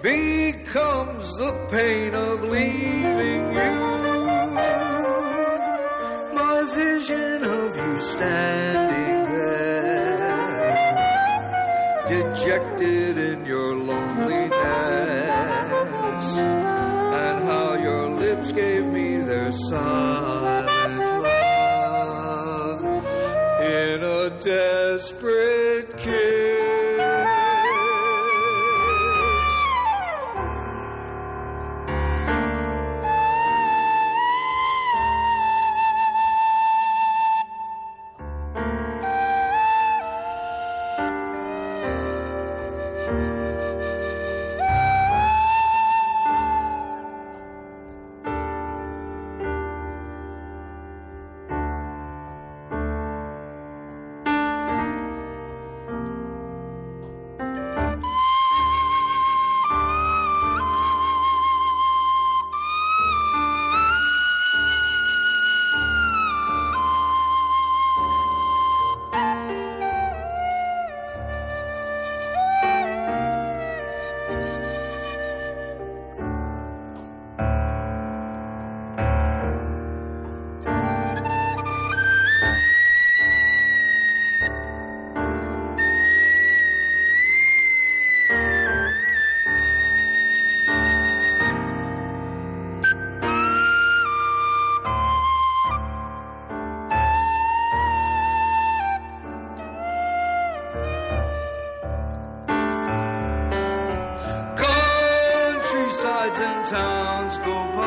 becomes the pain go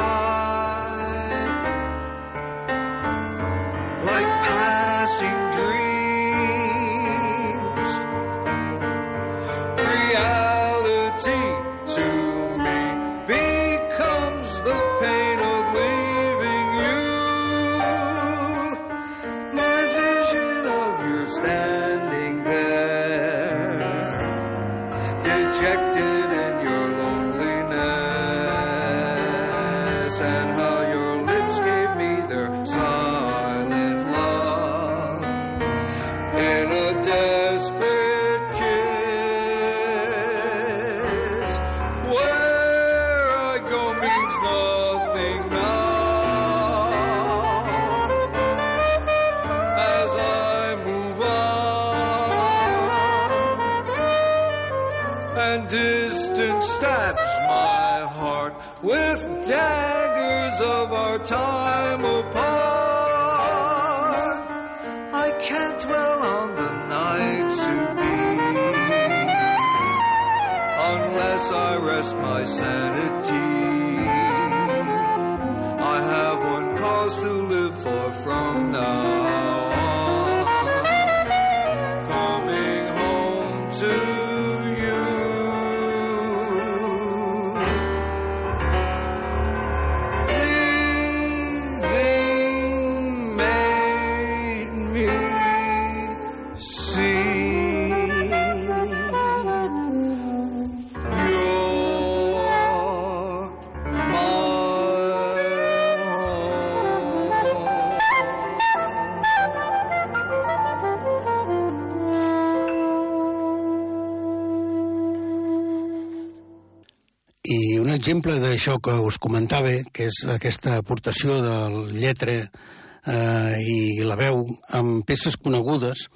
exemple d'això que us comentava, que és aquesta aportació del lletre eh, i la veu amb peces conegudes,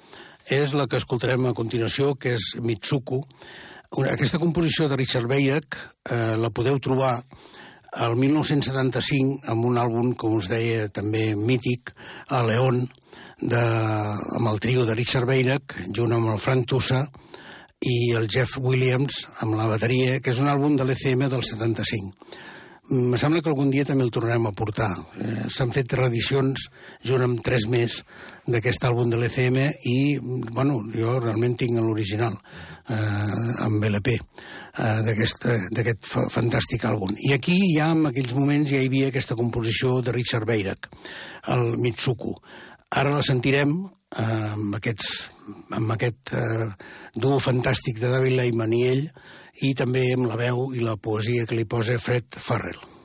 és la que escoltarem a continuació, que és Mitsuko. Aquesta composició de Richard Bayek eh, la podeu trobar el 1975, amb un àlbum, com us deia, també mític, a León, de, amb el trio de Richard Beirach, junt amb el Frank Tussa, i el Jeff Williams amb la bateria, que és un àlbum de l'ECM del 75. Me sembla que algun dia també el tornarem a portar. Eh, S'han fet reedicions junt amb tres més d'aquest àlbum de l'ECM i, bueno, jo realment tinc l'original eh, amb LP eh, d'aquest fa fantàstic àlbum. I aquí ja en aquells moments ja hi havia aquesta composició de Richard Beirach, el Mitsuku. Ara la sentirem amb, aquests, amb aquest eh, duo fantàstic de David Lehman i ell, i també amb la veu i la poesia que li posa Fred Farrell.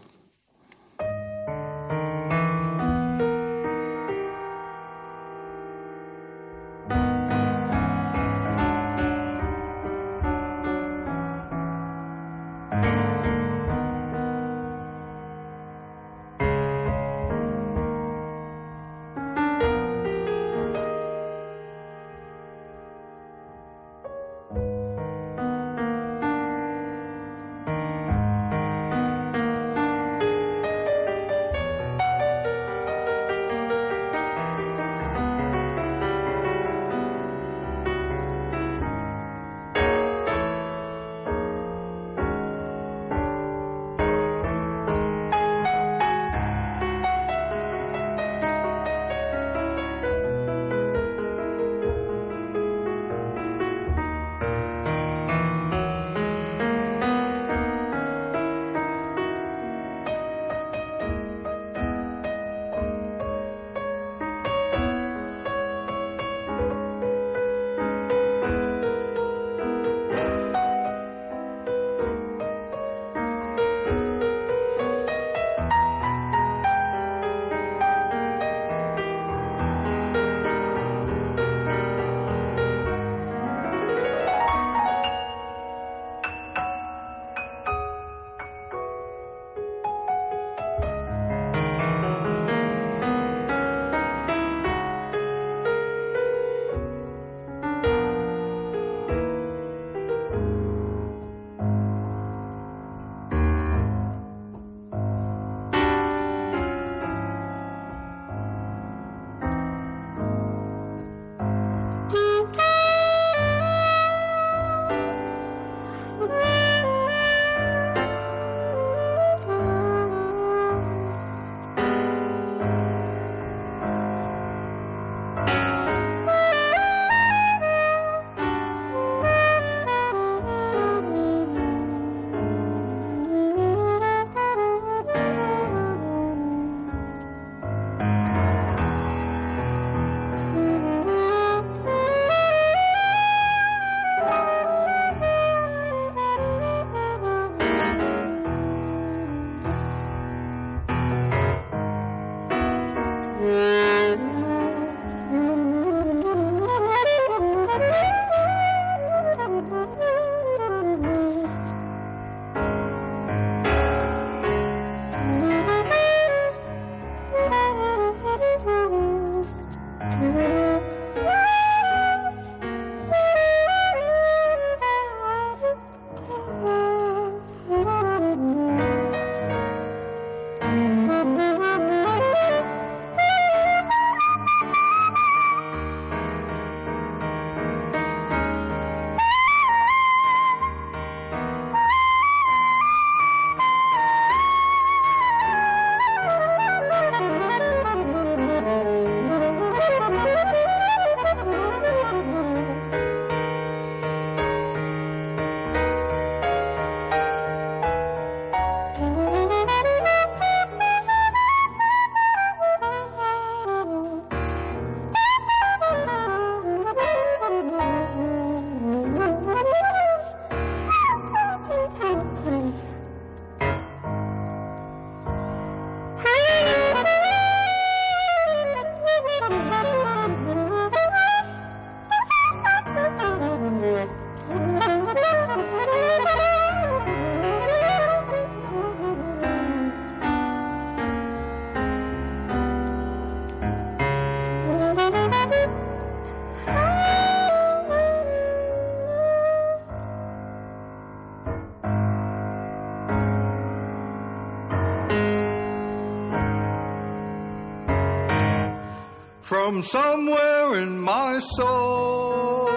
From somewhere in my soul.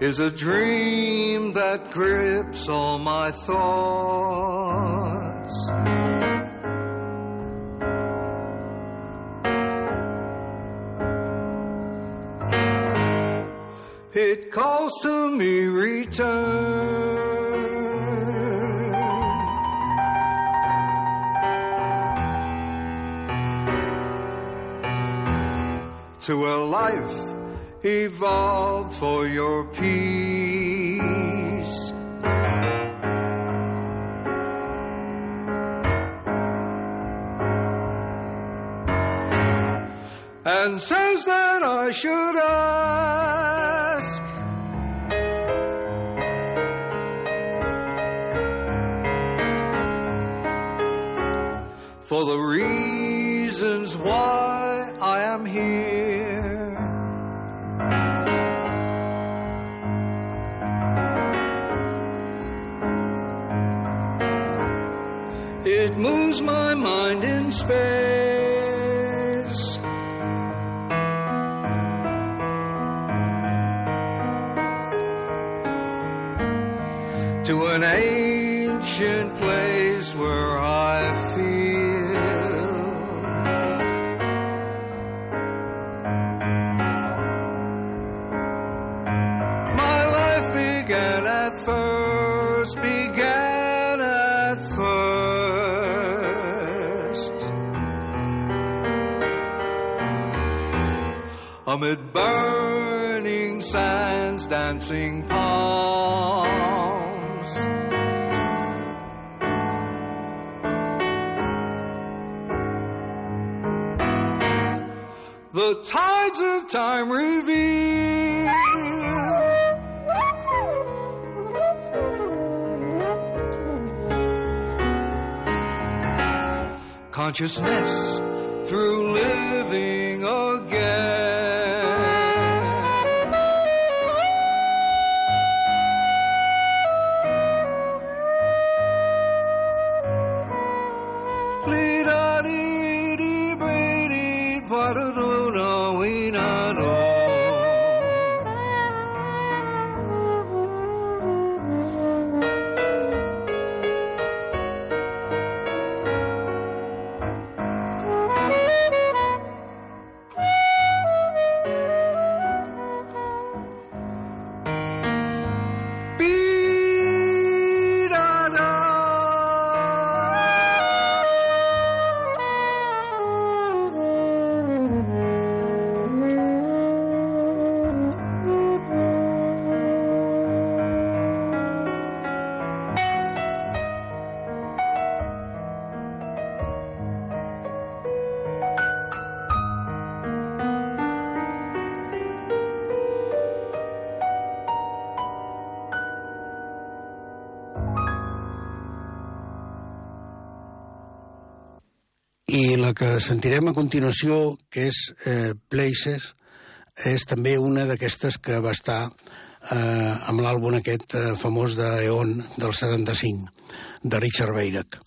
Is a dream that grips all my thoughts. To an ancient place where I feel my life began at first, began at first. Amid burning sands, dancing consciousness through living que sentirem a continuació, que és eh, Places, és també una d'aquestes que va estar eh, amb l'àlbum aquest eh, famós d'Eon del 75, de Richard Beirach.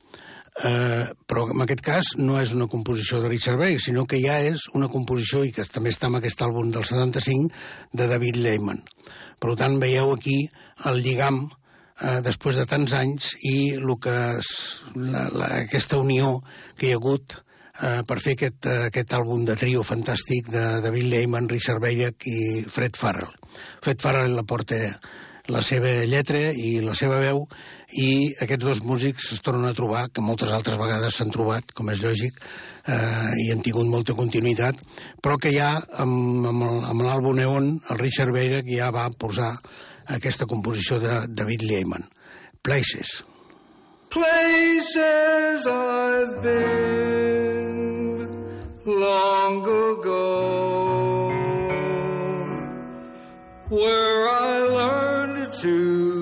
Eh, però en aquest cas no és una composició de Richard Beirach, sinó que ja és una composició, i que també està en aquest àlbum del 75, de David Lehman. Per tant, veieu aquí el lligam eh, després de tants anys i el que és, la, la, aquesta unió que hi ha hagut eh, per fer aquest, eh, aquest àlbum de trio fantàstic de David Lehman, Richard Beirach i Fred Farrell. Fred Farrell aporta la seva lletra i la seva veu i aquests dos músics es tornen a trobar, que moltes altres vegades s'han trobat, com és lògic, eh, i han tingut molta continuïtat, però que ja amb, amb amb l'àlbum Neon el Richard Beirach ja va posar aquesta composició de David Lehman. Places. Places I've been long ago. Where I learned to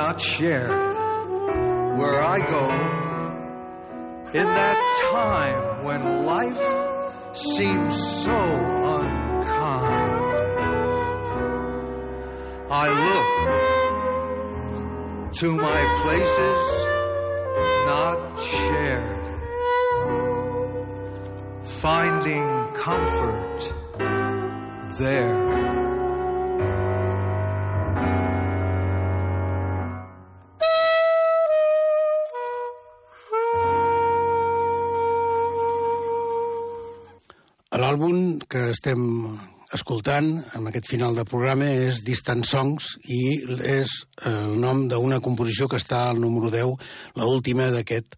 not shared, where I go in that time when life seems so unkind. I look to my places not shared, finding comfort estem escoltant en aquest final de programa és Distant Songs i és el nom d'una composició que està al número 10, la última d'aquest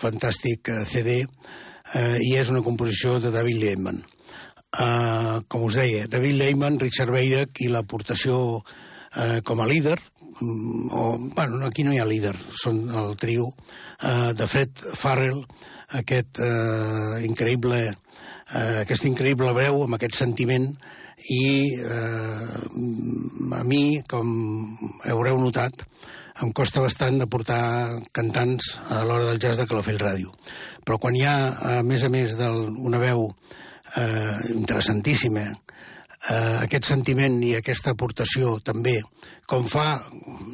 fantàstic eh, CD, eh, i és una composició de David Lehman. Eh, com us deia, David Lehman, Richard Beirach i l'aportació eh, com a líder, mm, o, bueno, aquí no hi ha líder, són el trio eh, de Fred Farrell, aquest eh, increïble eh, aquesta increïble breu amb aquest sentiment i eh, a mi, com haureu notat, em costa bastant de portar cantants a l'hora del jazz de Calafell Ràdio. Però quan hi ha, a més a més d'una veu eh, interessantíssima, eh, aquest sentiment i aquesta aportació també, com fa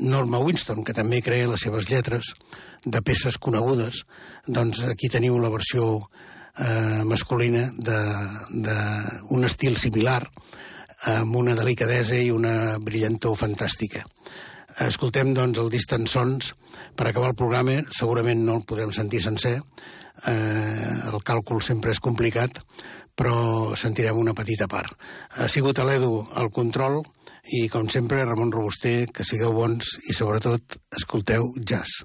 Norma Winston, que també crea les seves lletres de peces conegudes, doncs aquí teniu la versió masculina d'un estil similar, amb una delicadesa i una brillantor fantàstica. Escoltem, doncs, el Distant Sons per acabar el programa. Segurament no el podrem sentir sencer. Eh, el càlcul sempre és complicat, però sentirem una petita part. Ha sigut a l'Edu el control i, com sempre, Ramon Robuster, que sigueu bons i, sobretot, escolteu jazz.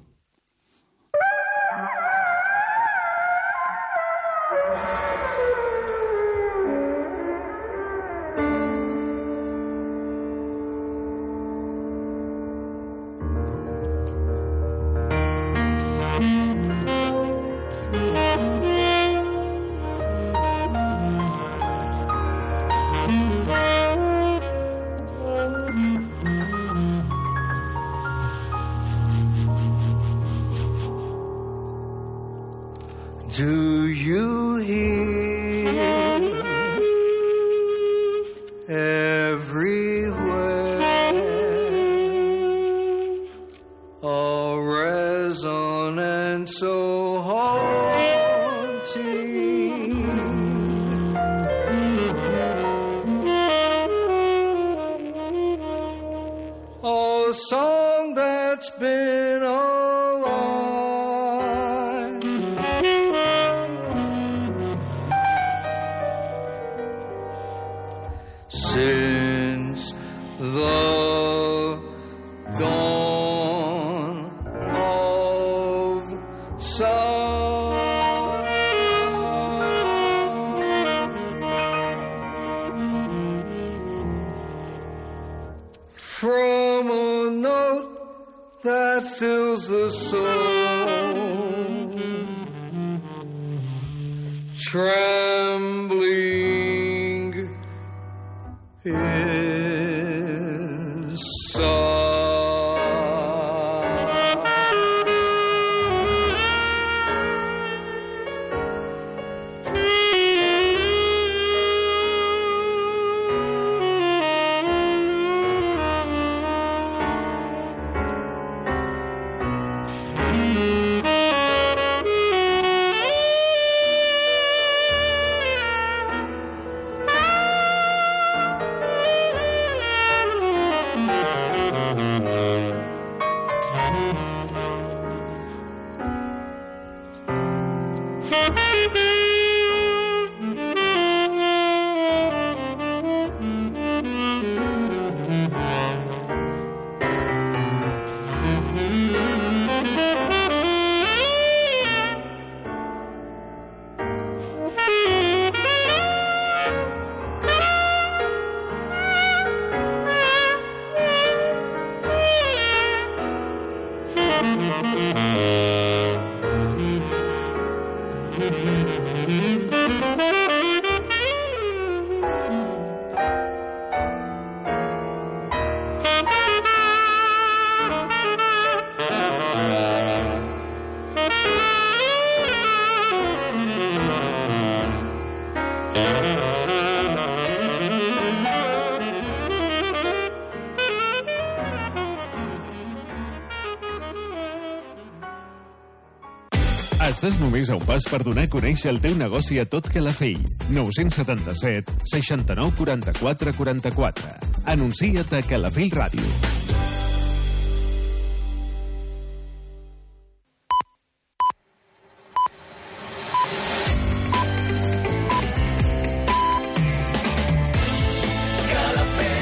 Només a un pas per donar a conèixer el teu negoci a tot Calafell. 977 69 44 44. Anuncia't a Calafell Ràdio.